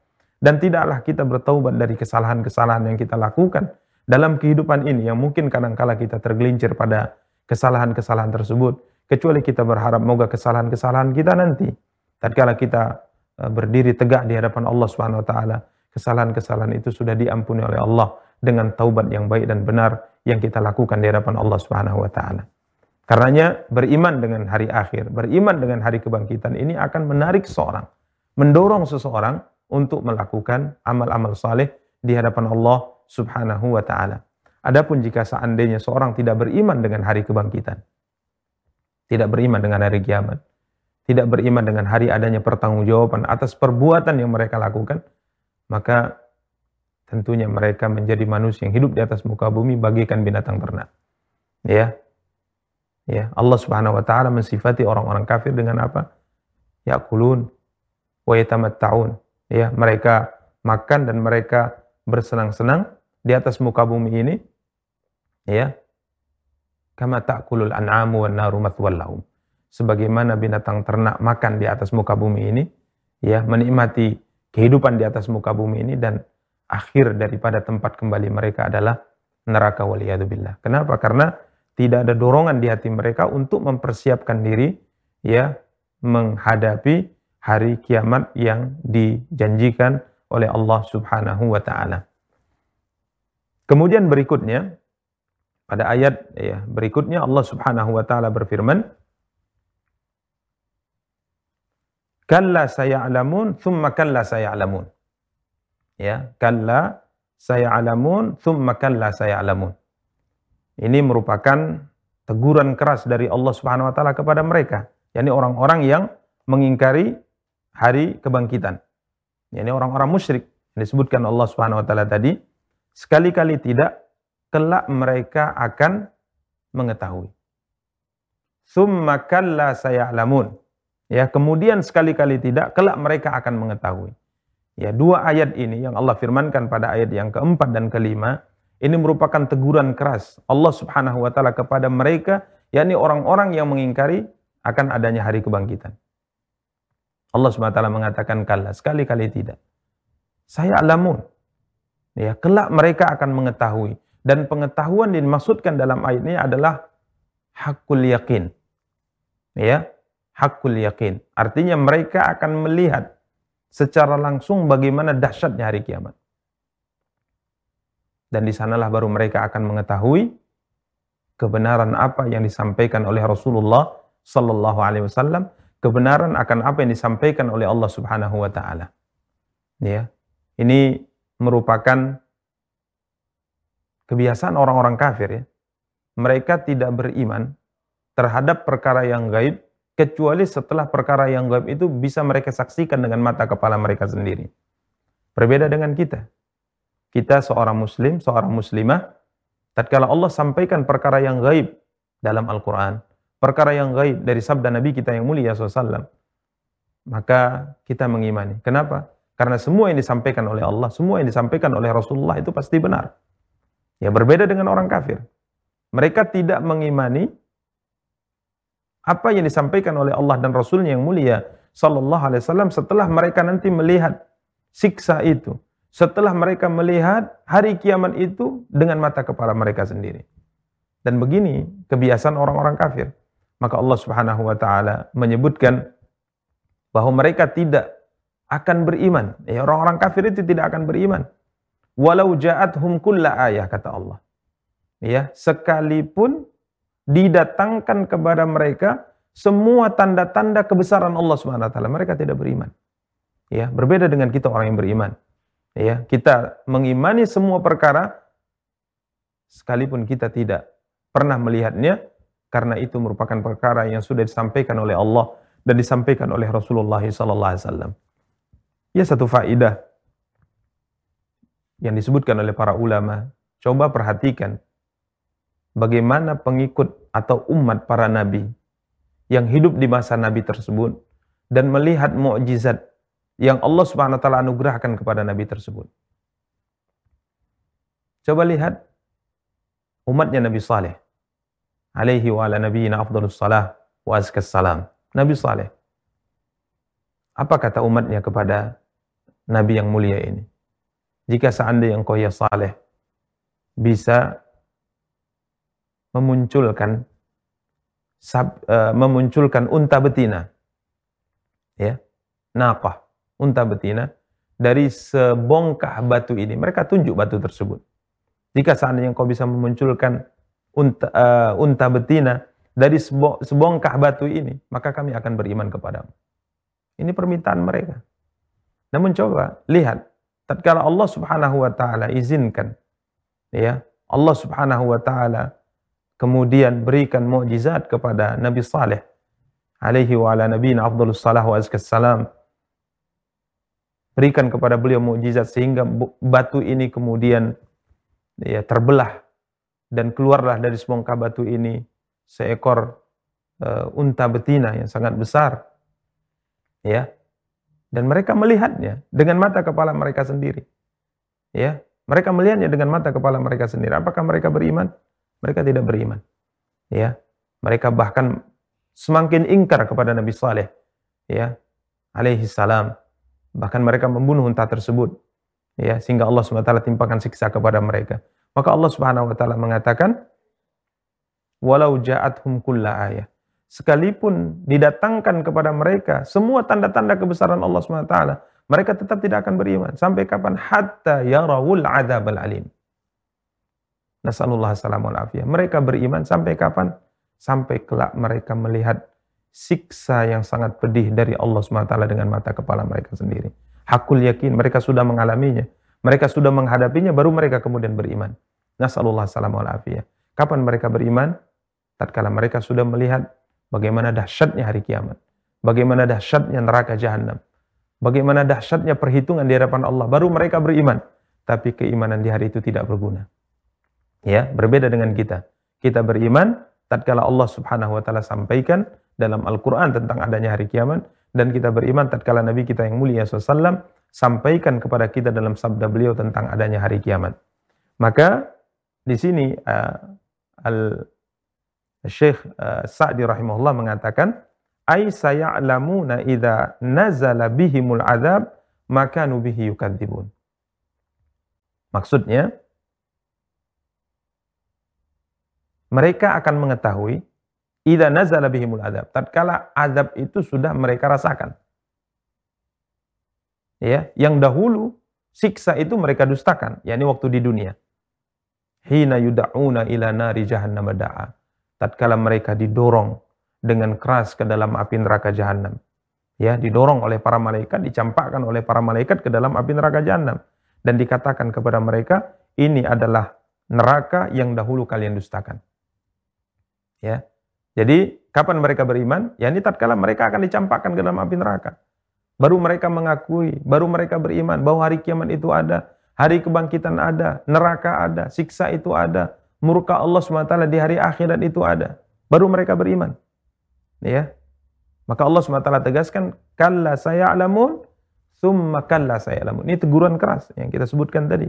Dan tidaklah kita bertaubat dari kesalahan-kesalahan yang kita lakukan dalam kehidupan ini yang mungkin kadang-kala kita tergelincir pada kesalahan-kesalahan tersebut kecuali kita berharap moga kesalahan-kesalahan kita nanti tatkala kita eh, berdiri tegak di hadapan Allah Subhanahu wa taala kesalahan-kesalahan itu sudah diampuni oleh Allah dengan taubat yang baik dan benar yang kita lakukan di hadapan Allah Subhanahu wa taala. Karenanya beriman dengan hari akhir, beriman dengan hari kebangkitan ini akan menarik seorang, mendorong seseorang untuk melakukan amal-amal saleh di hadapan Allah Subhanahu wa taala. Adapun jika seandainya seorang tidak beriman dengan hari kebangkitan, tidak beriman dengan hari kiamat, tidak beriman dengan hari adanya pertanggungjawaban atas perbuatan yang mereka lakukan, maka tentunya mereka menjadi manusia yang hidup di atas muka bumi bagikan binatang ternak. Ya. Ya, Allah Subhanahu wa taala mensifati orang-orang kafir dengan apa? Yaqulun wa yatamatta'un. Ya, mereka makan dan mereka bersenang-senang di atas muka bumi ini. Ya. Kama ta'kulul an'amu wan naru lahum. Sebagaimana binatang ternak makan di atas muka bumi ini, ya, menikmati kehidupan di atas muka bumi ini dan akhir daripada tempat kembali mereka adalah neraka waliyadzubillah. Kenapa? Karena tidak ada dorongan di hati mereka untuk mempersiapkan diri ya menghadapi hari kiamat yang dijanjikan oleh Allah Subhanahu wa taala. Kemudian berikutnya pada ayat ya berikutnya Allah Subhanahu wa taala berfirman Kalla saya'lamun thumma kalla saya'lamun. Ya, kalla saya'lamun thumma kalla saya'lamun. Ini merupakan teguran keras dari Allah Subhanahu wa taala kepada mereka, yakni orang-orang yang mengingkari hari kebangkitan. Ini orang-orang musyrik yang disebutkan Allah Subhanahu wa taala tadi, sekali-kali tidak kelak mereka akan mengetahui. Summa kalla saya'lamun. Ya, kemudian sekali-kali tidak, kelak mereka akan mengetahui. Ya, dua ayat ini yang Allah firmankan pada ayat yang keempat dan kelima, ini merupakan teguran keras Allah Subhanahu wa taala kepada mereka, yakni orang-orang yang mengingkari akan adanya hari kebangkitan. Allah taala mengatakan kala sekali-kali tidak. Saya alamun. Ya, kelak mereka akan mengetahui dan pengetahuan dimaksudkan dalam ayat ini adalah hakul yakin. Ya, hakul yakin. Artinya mereka akan melihat secara langsung bagaimana dahsyatnya hari kiamat. Dan di sanalah baru mereka akan mengetahui kebenaran apa yang disampaikan oleh Rasulullah sallallahu alaihi wasallam, kebenaran akan apa yang disampaikan oleh Allah Subhanahu wa taala. Ya. Ini merupakan kebiasaan orang-orang kafir ya. Mereka tidak beriman terhadap perkara yang gaib kecuali setelah perkara yang gaib itu bisa mereka saksikan dengan mata kepala mereka sendiri. Berbeda dengan kita. Kita seorang muslim, seorang muslimah, tatkala Allah sampaikan perkara yang gaib dalam Al-Quran, perkara yang gaib dari sabda Nabi kita yang mulia SAW, maka kita mengimani. Kenapa? Karena semua yang disampaikan oleh Allah, semua yang disampaikan oleh Rasulullah itu pasti benar. Ya berbeda dengan orang kafir. Mereka tidak mengimani apa yang disampaikan oleh Allah dan Rasulnya yang mulia sallallahu alaihi wasallam setelah mereka nanti melihat siksa itu setelah mereka melihat hari kiamat itu dengan mata kepala mereka sendiri dan begini kebiasaan orang-orang kafir maka Allah Subhanahu wa taala menyebutkan bahwa mereka tidak akan beriman ya orang-orang kafir itu tidak akan beriman walau ja'athum kulla ayah kata Allah ya sekalipun didatangkan kepada mereka semua tanda-tanda kebesaran Allah Subhanahu wa taala, mereka tidak beriman. Ya, berbeda dengan kita orang yang beriman. Ya, kita mengimani semua perkara sekalipun kita tidak pernah melihatnya karena itu merupakan perkara yang sudah disampaikan oleh Allah dan disampaikan oleh Rasulullah wasallam. Ya satu faidah yang disebutkan oleh para ulama, coba perhatikan bagaimana pengikut atau umat para nabi yang hidup di masa nabi tersebut dan melihat mukjizat yang Allah Subhanahu wa taala anugerahkan kepada nabi tersebut. Coba lihat umatnya Nabi Saleh alaihi wa ala nabiyina afdalus salah wa azkas salam. Nabi Saleh. Apa kata umatnya kepada Nabi yang mulia ini? Jika seandainya engkau ya Saleh bisa memunculkan sab, uh, memunculkan unta betina ya naqah unta betina dari sebongkah batu ini mereka tunjuk batu tersebut jika seandainya engkau bisa memunculkan unta, uh, unta betina dari sebongkah batu ini, maka kami akan beriman kepadamu. Ini permintaan mereka. Namun coba lihat, tatkala Allah Subhanahu wa taala izinkan ya, Allah Subhanahu wa taala kemudian berikan mukjizat kepada Nabi Saleh alaihi wa ala nabiyina afdhalus salah wa azkas salam berikan kepada beliau mukjizat sehingga batu ini kemudian ya terbelah dan keluarlah dari sebongkah batu ini seekor uh, unta betina yang sangat besar. Ya. Dan mereka melihatnya dengan mata kepala mereka sendiri. Ya, mereka melihatnya dengan mata kepala mereka sendiri. Apakah mereka beriman? Mereka tidak beriman. Ya. Mereka bahkan semakin ingkar kepada Nabi Saleh. Ya. Alaihi salam. Bahkan mereka membunuh unta tersebut. Ya, sehingga Allah SWT timpakan siksa kepada mereka. Maka Allah Subhanahu wa taala mengatakan walau ja'athum kulla ayah. Sekalipun didatangkan kepada mereka semua tanda-tanda kebesaran Allah Subhanahu wa taala, mereka tetap tidak akan beriman sampai kapan hatta yarawul adzabal alim. Nasallallahu alaihi Mereka beriman sampai kapan? Sampai kelak mereka melihat siksa yang sangat pedih dari Allah SWT dengan mata kepala mereka sendiri. Hakul yakin, mereka sudah mengalaminya. Mereka sudah menghadapinya, baru mereka kemudian beriman. Nasallallahu alaihi Kapan mereka beriman? Tatkala mereka sudah melihat bagaimana dahsyatnya hari kiamat. Bagaimana dahsyatnya neraka jahanam. Bagaimana dahsyatnya perhitungan di hadapan Allah. Baru mereka beriman. Tapi keimanan di hari itu tidak berguna. Ya, berbeda dengan kita. Kita beriman tatkala Allah Subhanahu wa taala sampaikan dalam Al-Qur'an tentang adanya hari kiamat dan kita beriman tatkala Nabi kita yang mulia SAW sampaikan kepada kita dalam sabda beliau tentang adanya hari kiamat. Maka di sini uh, al Syekh uh, Sa'di rahimahullah mengatakan ai saya'lamuna idza nazala bihimul adzab maka bihi yukadzibun. Maksudnya mereka akan mengetahui idza nazala bihimul adzab tatkala azab itu sudah mereka rasakan. Ya yang dahulu siksa itu mereka dustakan yakni waktu di dunia. Hina yud'auna ila nari jahannam da'a. Tatkala mereka didorong dengan keras ke dalam api neraka jahanam ya didorong oleh para malaikat dicampakkan oleh para malaikat ke dalam api neraka jahanam dan dikatakan kepada mereka ini adalah neraka yang dahulu kalian dustakan. Ya jadi kapan mereka beriman ya ini tatkala mereka akan dicampakkan ke dalam api neraka Baru mereka mengakui, baru mereka beriman bahwa hari kiamat itu ada, hari kebangkitan ada, neraka ada, siksa itu ada, murka Allah SWT di hari akhirat itu ada. Baru mereka beriman. Ya. Maka Allah SWT tegaskan, kalla saya alamun, summa kalla saya alamun. Ini teguran keras yang kita sebutkan tadi.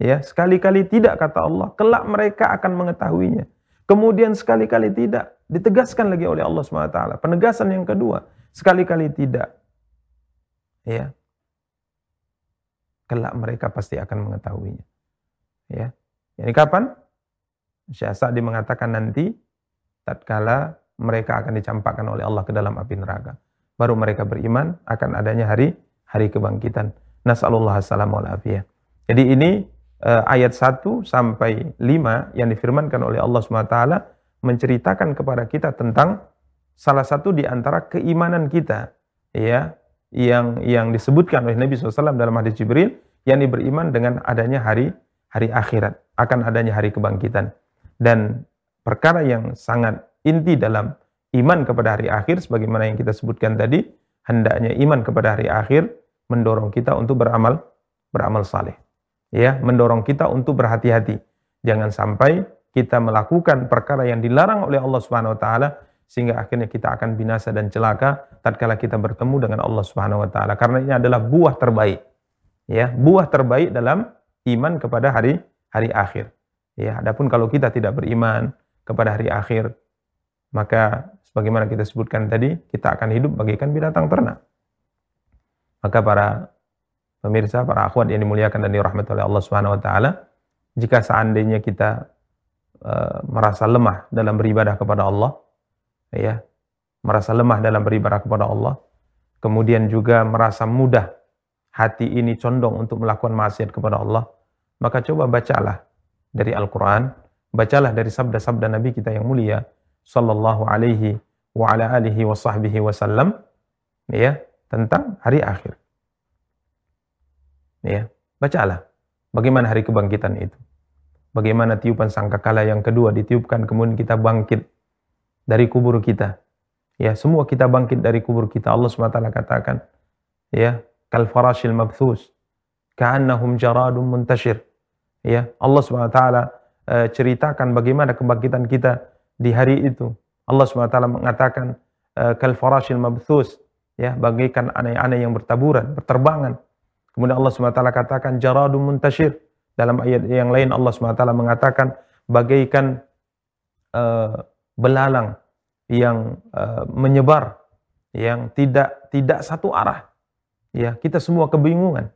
Ya, sekali-kali tidak kata Allah, kelak mereka akan mengetahuinya. Kemudian sekali-kali tidak, ditegaskan lagi oleh Allah SWT. Penegasan yang kedua, sekali-kali tidak, ya. Kelak mereka pasti akan mengetahuinya. Ya. Ini kapan? Syekh Sa'di mengatakan nanti tatkala mereka akan dicampakkan oleh Allah ke dalam api neraka. Baru mereka beriman akan adanya hari hari kebangkitan. Nasallallahu alaihi jadi ini ayat 1 sampai 5 yang difirmankan oleh Allah SWT menceritakan kepada kita tentang salah satu di antara keimanan kita ya yang yang disebutkan oleh Nabi SAW dalam hadis Jibril yakni beriman dengan adanya hari hari akhirat akan adanya hari kebangkitan. Dan perkara yang sangat inti dalam iman kepada hari akhir sebagaimana yang kita sebutkan tadi hendaknya iman kepada hari akhir mendorong kita untuk beramal beramal saleh ya mendorong kita untuk berhati-hati. Jangan sampai kita melakukan perkara yang dilarang oleh Allah Subhanahu wa taala sehingga akhirnya kita akan binasa dan celaka tatkala kita bertemu dengan Allah Subhanahu wa taala. Karena ini adalah buah terbaik ya buah terbaik dalam iman kepada hari hari akhir. Ya adapun kalau kita tidak beriman kepada hari akhir maka sebagaimana kita sebutkan tadi kita akan hidup bagaikan binatang ternak. Maka para pemirsa para akhwat yang dimuliakan dan dirahmati oleh Allah Subhanahu wa taala jika seandainya kita Eh, merasa lemah dalam beribadah kepada Allah, ya, merasa lemah dalam beribadah kepada Allah, kemudian juga merasa mudah hati ini condong untuk melakukan maksiat kepada Allah, maka coba bacalah dari Al-Quran, bacalah dari sabda-sabda Nabi kita yang mulia, sallallahu alaihi wa ala alihi wasallam, ya, tentang hari akhir. Ya, bacalah bagaimana hari kebangkitan itu. Bagaimana tiupan sangkakala yang kedua ditiupkan kemudian kita bangkit dari kubur kita. Ya, semua kita bangkit dari kubur kita. Allah SWT katakan, ya, kal farashil mabthus, ka'annahum jaradun muntashir. Ya, Allah SWT eh, ceritakan bagaimana kebangkitan kita di hari itu. Allah SWT mengatakan uh, kal farashil mabthus, ya, bagaikan aneh-aneh yang bertaburan, berterbangan. Kemudian Allah SWT katakan jaradun muntashir dalam ayat yang lain Allah SWT mengatakan bagaikan uh, belalang yang uh, menyebar yang tidak tidak satu arah. Ya, kita semua kebingungan.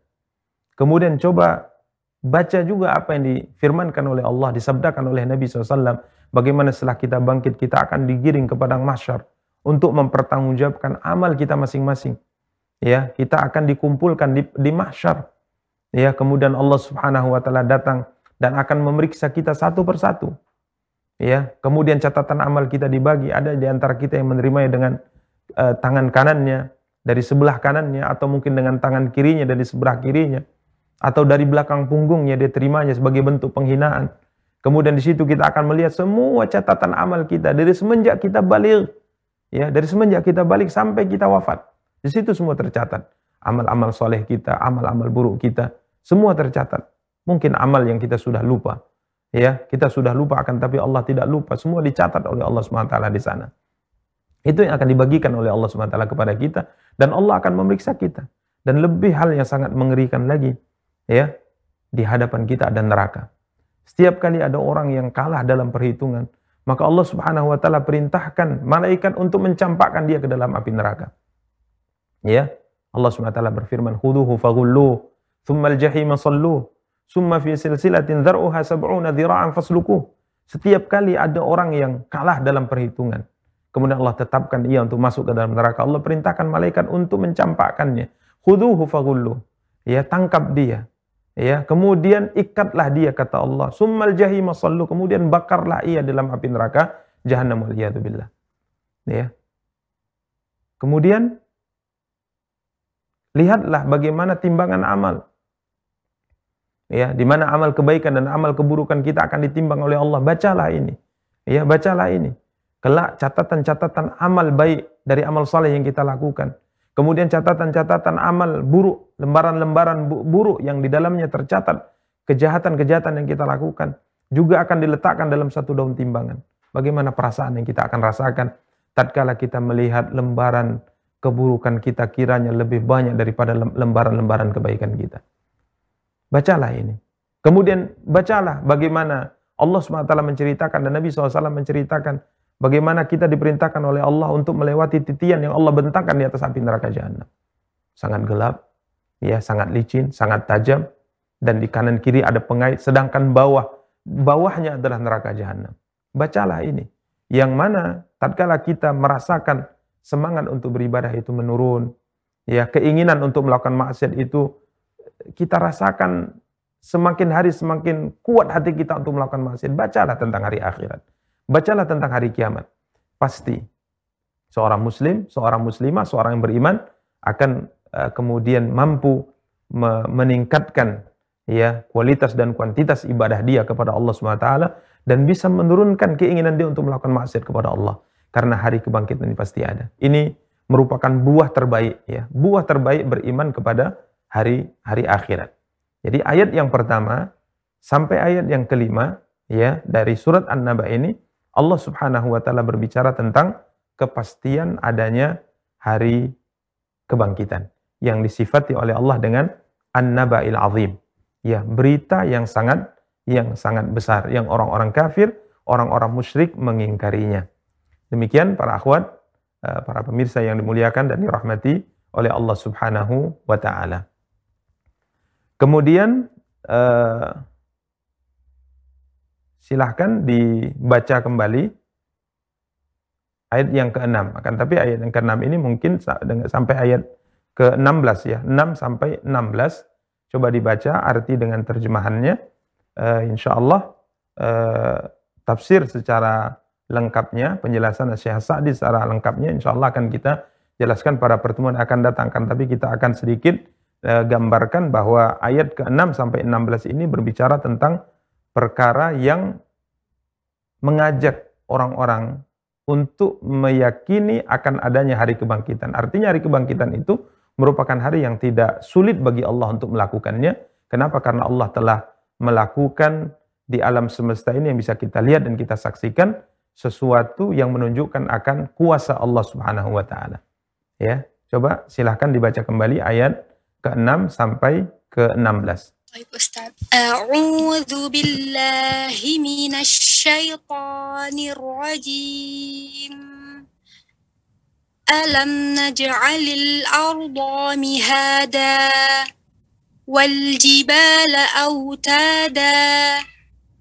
Kemudian coba baca juga apa yang difirmankan oleh Allah, disabdakan oleh Nabi SAW. Bagaimana setelah kita bangkit, kita akan digiring ke padang mahsyar untuk mempertanggungjawabkan amal kita masing-masing. Ya, kita akan dikumpulkan di, di mahsyar ya kemudian Allah Subhanahu wa taala datang dan akan memeriksa kita satu persatu. Ya, kemudian catatan amal kita dibagi, ada di antara kita yang menerimanya dengan uh, tangan kanannya dari sebelah kanannya atau mungkin dengan tangan kirinya dari sebelah kirinya atau dari belakang punggungnya dia terimanya sebagai bentuk penghinaan. Kemudian di situ kita akan melihat semua catatan amal kita dari semenjak kita balik ya, dari semenjak kita balik sampai kita wafat. Di situ semua tercatat. Amal-amal soleh kita, amal-amal buruk kita, semua tercatat. Mungkin amal yang kita sudah lupa. Ya, kita sudah lupa akan tapi Allah tidak lupa. Semua dicatat oleh Allah SWT di sana. Itu yang akan dibagikan oleh Allah SWT kepada kita dan Allah akan memeriksa kita. Dan lebih hal yang sangat mengerikan lagi, ya, di hadapan kita ada neraka. Setiap kali ada orang yang kalah dalam perhitungan, maka Allah Subhanahu wa taala perintahkan malaikat untuk mencampakkan dia ke dalam api neraka. Ya, Allah Subhanahu wa taala berfirman, "Khuduhu faghulluh thumma al-jahim sallu summa fi silsilatin dhar'uha sab'una dhira'an fasluku setiap kali ada orang yang kalah dalam perhitungan kemudian Allah tetapkan ia untuk masuk ke dalam neraka. Allah perintahkan malaikat untuk mencampakkannya. Khuduhu faghullu ya tangkap dia. Ya kemudian ikatlah dia kata Allah. Summal jahim sallu kemudian bakarlah ia dalam api neraka. Jahannam wal billah. Ya. Kemudian lihatlah bagaimana timbangan amal. Ya di mana amal kebaikan dan amal keburukan kita akan ditimbang oleh Allah. Bacalah ini. Ya bacalah ini. Kelak catatan-catatan amal baik dari amal saleh yang kita lakukan. Kemudian catatan-catatan amal buruk lembaran-lembaran buruk yang di dalamnya tercatat kejahatan-kejahatan yang kita lakukan juga akan diletakkan dalam satu daun timbangan. Bagaimana perasaan yang kita akan rasakan tatkala kita melihat lembaran keburukan kita kiranya lebih banyak daripada lembaran-lembaran kebaikan kita Bacalah ini. Kemudian bacalah bagaimana Allah SWT menceritakan dan Nabi SAW menceritakan bagaimana kita diperintahkan oleh Allah untuk melewati titian yang Allah bentangkan di atas api neraka jahanam. Sangat gelap, ya, sangat licin, sangat tajam, dan di kanan kiri ada pengait, sedangkan bawah bawahnya adalah neraka jahanam. Bacalah ini. Yang mana tatkala kita merasakan semangat untuk beribadah itu menurun, ya, keinginan untuk melakukan maksiat itu kita rasakan semakin hari semakin kuat hati kita untuk melakukan maksiat. Bacalah tentang hari akhirat. Bacalah tentang hari kiamat. Pasti Seorang muslim, seorang muslimah, seorang yang beriman akan uh, kemudian mampu me meningkatkan ya kualitas dan kuantitas ibadah dia kepada Allah SWT dan bisa menurunkan keinginan dia untuk melakukan maksiat kepada Allah karena hari kebangkitan ini pasti ada. Ini merupakan buah terbaik ya, buah terbaik beriman kepada hari hari akhirat. Jadi ayat yang pertama sampai ayat yang kelima ya dari surat An-Naba ini Allah Subhanahu wa taala berbicara tentang kepastian adanya hari kebangkitan yang disifati oleh Allah dengan an-naba'il azim. Ya, berita yang sangat yang sangat besar yang orang-orang kafir, orang-orang musyrik mengingkarinya. Demikian para akhwat, eh, para pemirsa yang dimuliakan dan dirahmati oleh Allah Subhanahu wa taala. Kemudian eh, silahkan dibaca kembali ayat yang ke-6. Akan tapi ayat yang ke-6 ini mungkin sampai ayat ke-16 ya. 6 sampai 16. Coba dibaca arti dengan terjemahannya. Uh, insya Allah tafsir secara lengkapnya, penjelasan Syekh Sa'di secara lengkapnya insya Allah akan kita jelaskan pada pertemuan akan datang. Kan tapi kita akan sedikit uh, gambarkan bahwa ayat ke-6 sampai 16 ini berbicara tentang perkara yang mengajak orang-orang untuk meyakini akan adanya hari kebangkitan. Artinya hari kebangkitan itu merupakan hari yang tidak sulit bagi Allah untuk melakukannya. Kenapa? Karena Allah telah melakukan di alam semesta ini yang bisa kita lihat dan kita saksikan sesuatu yang menunjukkan akan kuasa Allah Subhanahu wa taala. Ya, coba silahkan dibaca kembali ayat ke-6 sampai ke-16. Baik Ustaz. A'udzu billahi rajim. Mihada wal jibala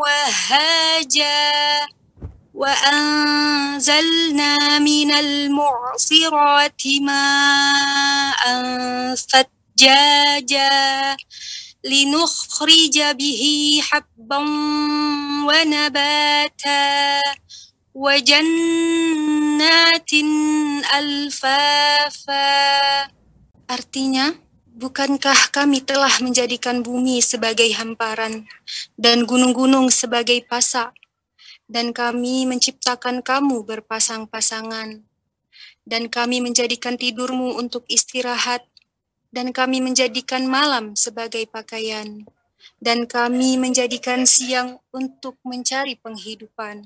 وهاجا وأنزلنا من المعصرات ماء فتحا زجاجا لنخرج به حبا ونباتا وجنات ألفافا. Artinya, bukankah kami telah menjadikan bumi sebagai hamparan dan gunung-gunung sebagai pasak, dan kami menciptakan kamu berpasang-pasangan, dan kami menjadikan tidurmu untuk istirahat. Dan kami menjadikan malam sebagai pakaian, dan kami menjadikan siang untuk mencari penghidupan.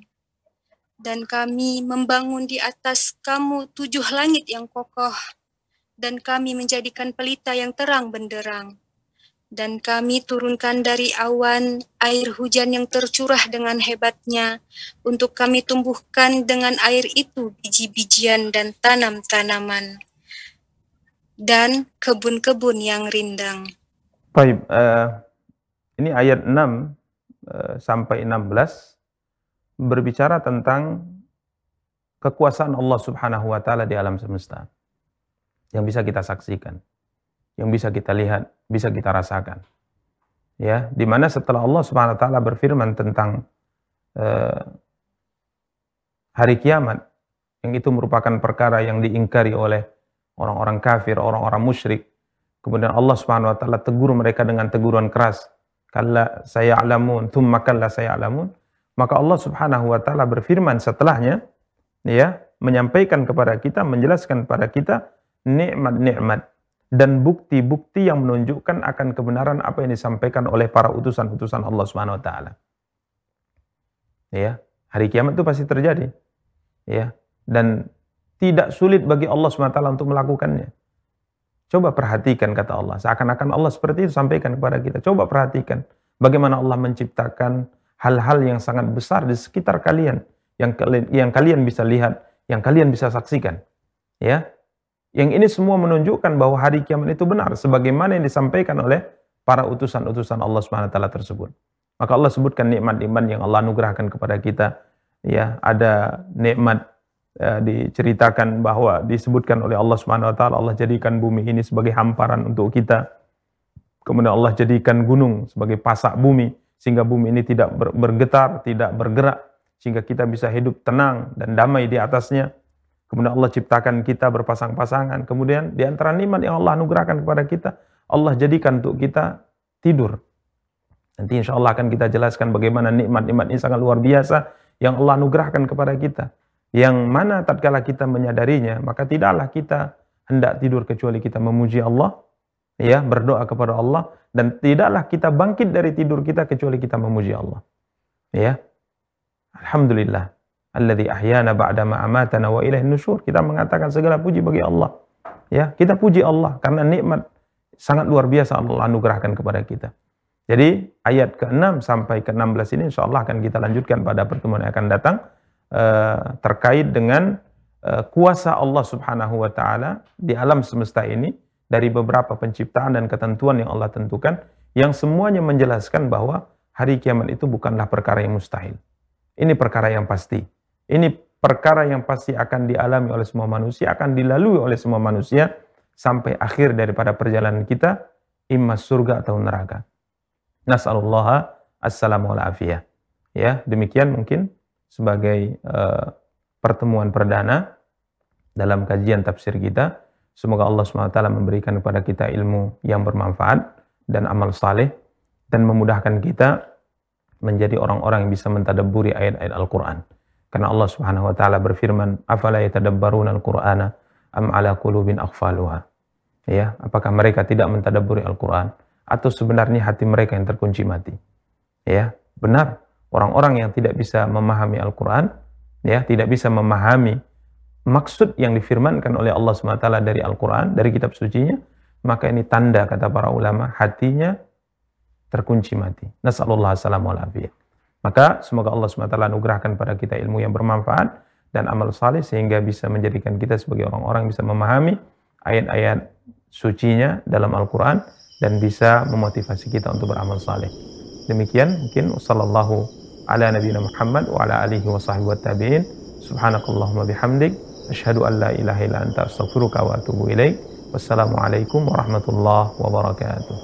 Dan kami membangun di atas kamu tujuh langit yang kokoh, dan kami menjadikan pelita yang terang benderang. Dan kami turunkan dari awan air hujan yang tercurah dengan hebatnya, untuk kami tumbuhkan dengan air itu biji-bijian dan tanam-tanaman dan kebun-kebun yang rindang. Baik, uh, ini ayat 6 uh, eh, sampai 16 berbicara tentang kekuasaan Allah Subhanahu wa taala di alam semesta yang bisa kita saksikan, yang bisa kita lihat, bisa kita rasakan. Ya, di mana setelah Allah Subhanahu wa taala berfirman tentang uh, hari kiamat yang itu merupakan perkara yang diingkari oleh orang-orang kafir, orang-orang musyrik. Kemudian Allah Subhanahu wa taala tegur mereka dengan teguran keras. Kalla sayalamun, thumma kalla sayalamun. Maka Allah Subhanahu wa taala berfirman setelahnya ya, menyampaikan kepada kita, menjelaskan kepada kita nikmat-nikmat dan bukti-bukti yang menunjukkan akan kebenaran apa yang disampaikan oleh para utusan-utusan Allah Subhanahu wa taala. Ya, hari kiamat itu pasti terjadi. Ya, dan tidak sulit bagi Allah SWT untuk melakukannya. Coba perhatikan kata Allah. Seakan-akan Allah seperti itu sampaikan kepada kita. Coba perhatikan bagaimana Allah menciptakan hal-hal yang sangat besar di sekitar kalian. Yang, yang kalian bisa lihat, yang kalian bisa saksikan. Ya. Yang ini semua menunjukkan bahwa hari kiamat itu benar sebagaimana yang disampaikan oleh para utusan-utusan Allah Subhanahu wa taala tersebut. Maka Allah sebutkan nikmat-nikmat yang Allah anugerahkan kepada kita. Ya, ada nikmat ya, diceritakan bahwa disebutkan oleh Allah Subhanahu wa taala Allah jadikan bumi ini sebagai hamparan untuk kita. Kemudian Allah jadikan gunung sebagai pasak bumi sehingga bumi ini tidak bergetar, tidak bergerak sehingga kita bisa hidup tenang dan damai di atasnya. Kemudian Allah ciptakan kita berpasang-pasangan. Kemudian di antara nikmat yang Allah anugerahkan kepada kita, Allah jadikan untuk kita tidur. Nanti insya Allah akan kita jelaskan bagaimana nikmat-nikmat ini sangat luar biasa yang Allah anugerahkan kepada kita. Yang mana tatkala kita menyadarinya, maka tidaklah kita hendak tidur kecuali kita memuji Allah, ya berdoa kepada Allah, dan tidaklah kita bangkit dari tidur kita kecuali kita memuji Allah. Ya, Alhamdulillah. Alladhi ahyana ba'dama amatana wa ilaihin nusyur. Kita mengatakan segala puji bagi Allah. Ya, kita puji Allah karena nikmat sangat luar biasa Allah anugerahkan kepada kita. Jadi ayat ke-6 sampai ke-16 ini insya Allah akan kita lanjutkan pada pertemuan yang akan datang uh, terkait dengan uh, kuasa Allah Subhanahu wa taala di alam semesta ini dari beberapa penciptaan dan ketentuan yang Allah tentukan yang semuanya menjelaskan bahwa hari kiamat itu bukanlah perkara yang mustahil. Ini perkara yang pasti. Ini perkara yang pasti akan dialami oleh semua manusia, akan dilalui oleh semua manusia sampai akhir daripada perjalanan kita, imma surga atau neraka. Nas'alullah assalamu alafiyah. Ya, demikian mungkin sebagai uh, pertemuan perdana dalam kajian tafsir kita. Semoga Allah SWT memberikan kepada kita ilmu yang bermanfaat dan amal saleh dan memudahkan kita menjadi orang-orang yang bisa mentadaburi ayat-ayat Al-Quran. Karena Allah Subhanahu wa taala berfirman, "Afala yatadabbaruna al-Qur'ana am ala qulubin aghfaluha?" Ya, apakah mereka tidak mentadaburi Al-Qur'an atau sebenarnya hati mereka yang terkunci mati. Ya, benar. Orang-orang yang tidak bisa memahami Al-Quran, ya, tidak bisa memahami maksud yang difirmankan oleh Allah SWT dari Al-Quran, dari kitab sucinya, maka ini tanda, kata para ulama, hatinya terkunci mati. Nasallallahu alaihi Maka semoga Allah SWT anugerahkan pada kita ilmu yang bermanfaat dan amal saleh sehingga bisa menjadikan kita sebagai orang-orang bisa memahami ayat-ayat sucinya dalam Al-Quran dan bisa memotivasi kita untuk beramal saleh. Demikian mungkin sallallahu ala nabiyina Muhammad wa ala alihi wa sahbihi wa tabi'in. Subhanakallahumma bihamdik asyhadu an la ilaha illa anta astaghfiruka wa atubu ilaik. Wassalamualaikum warahmatullahi wabarakatuh.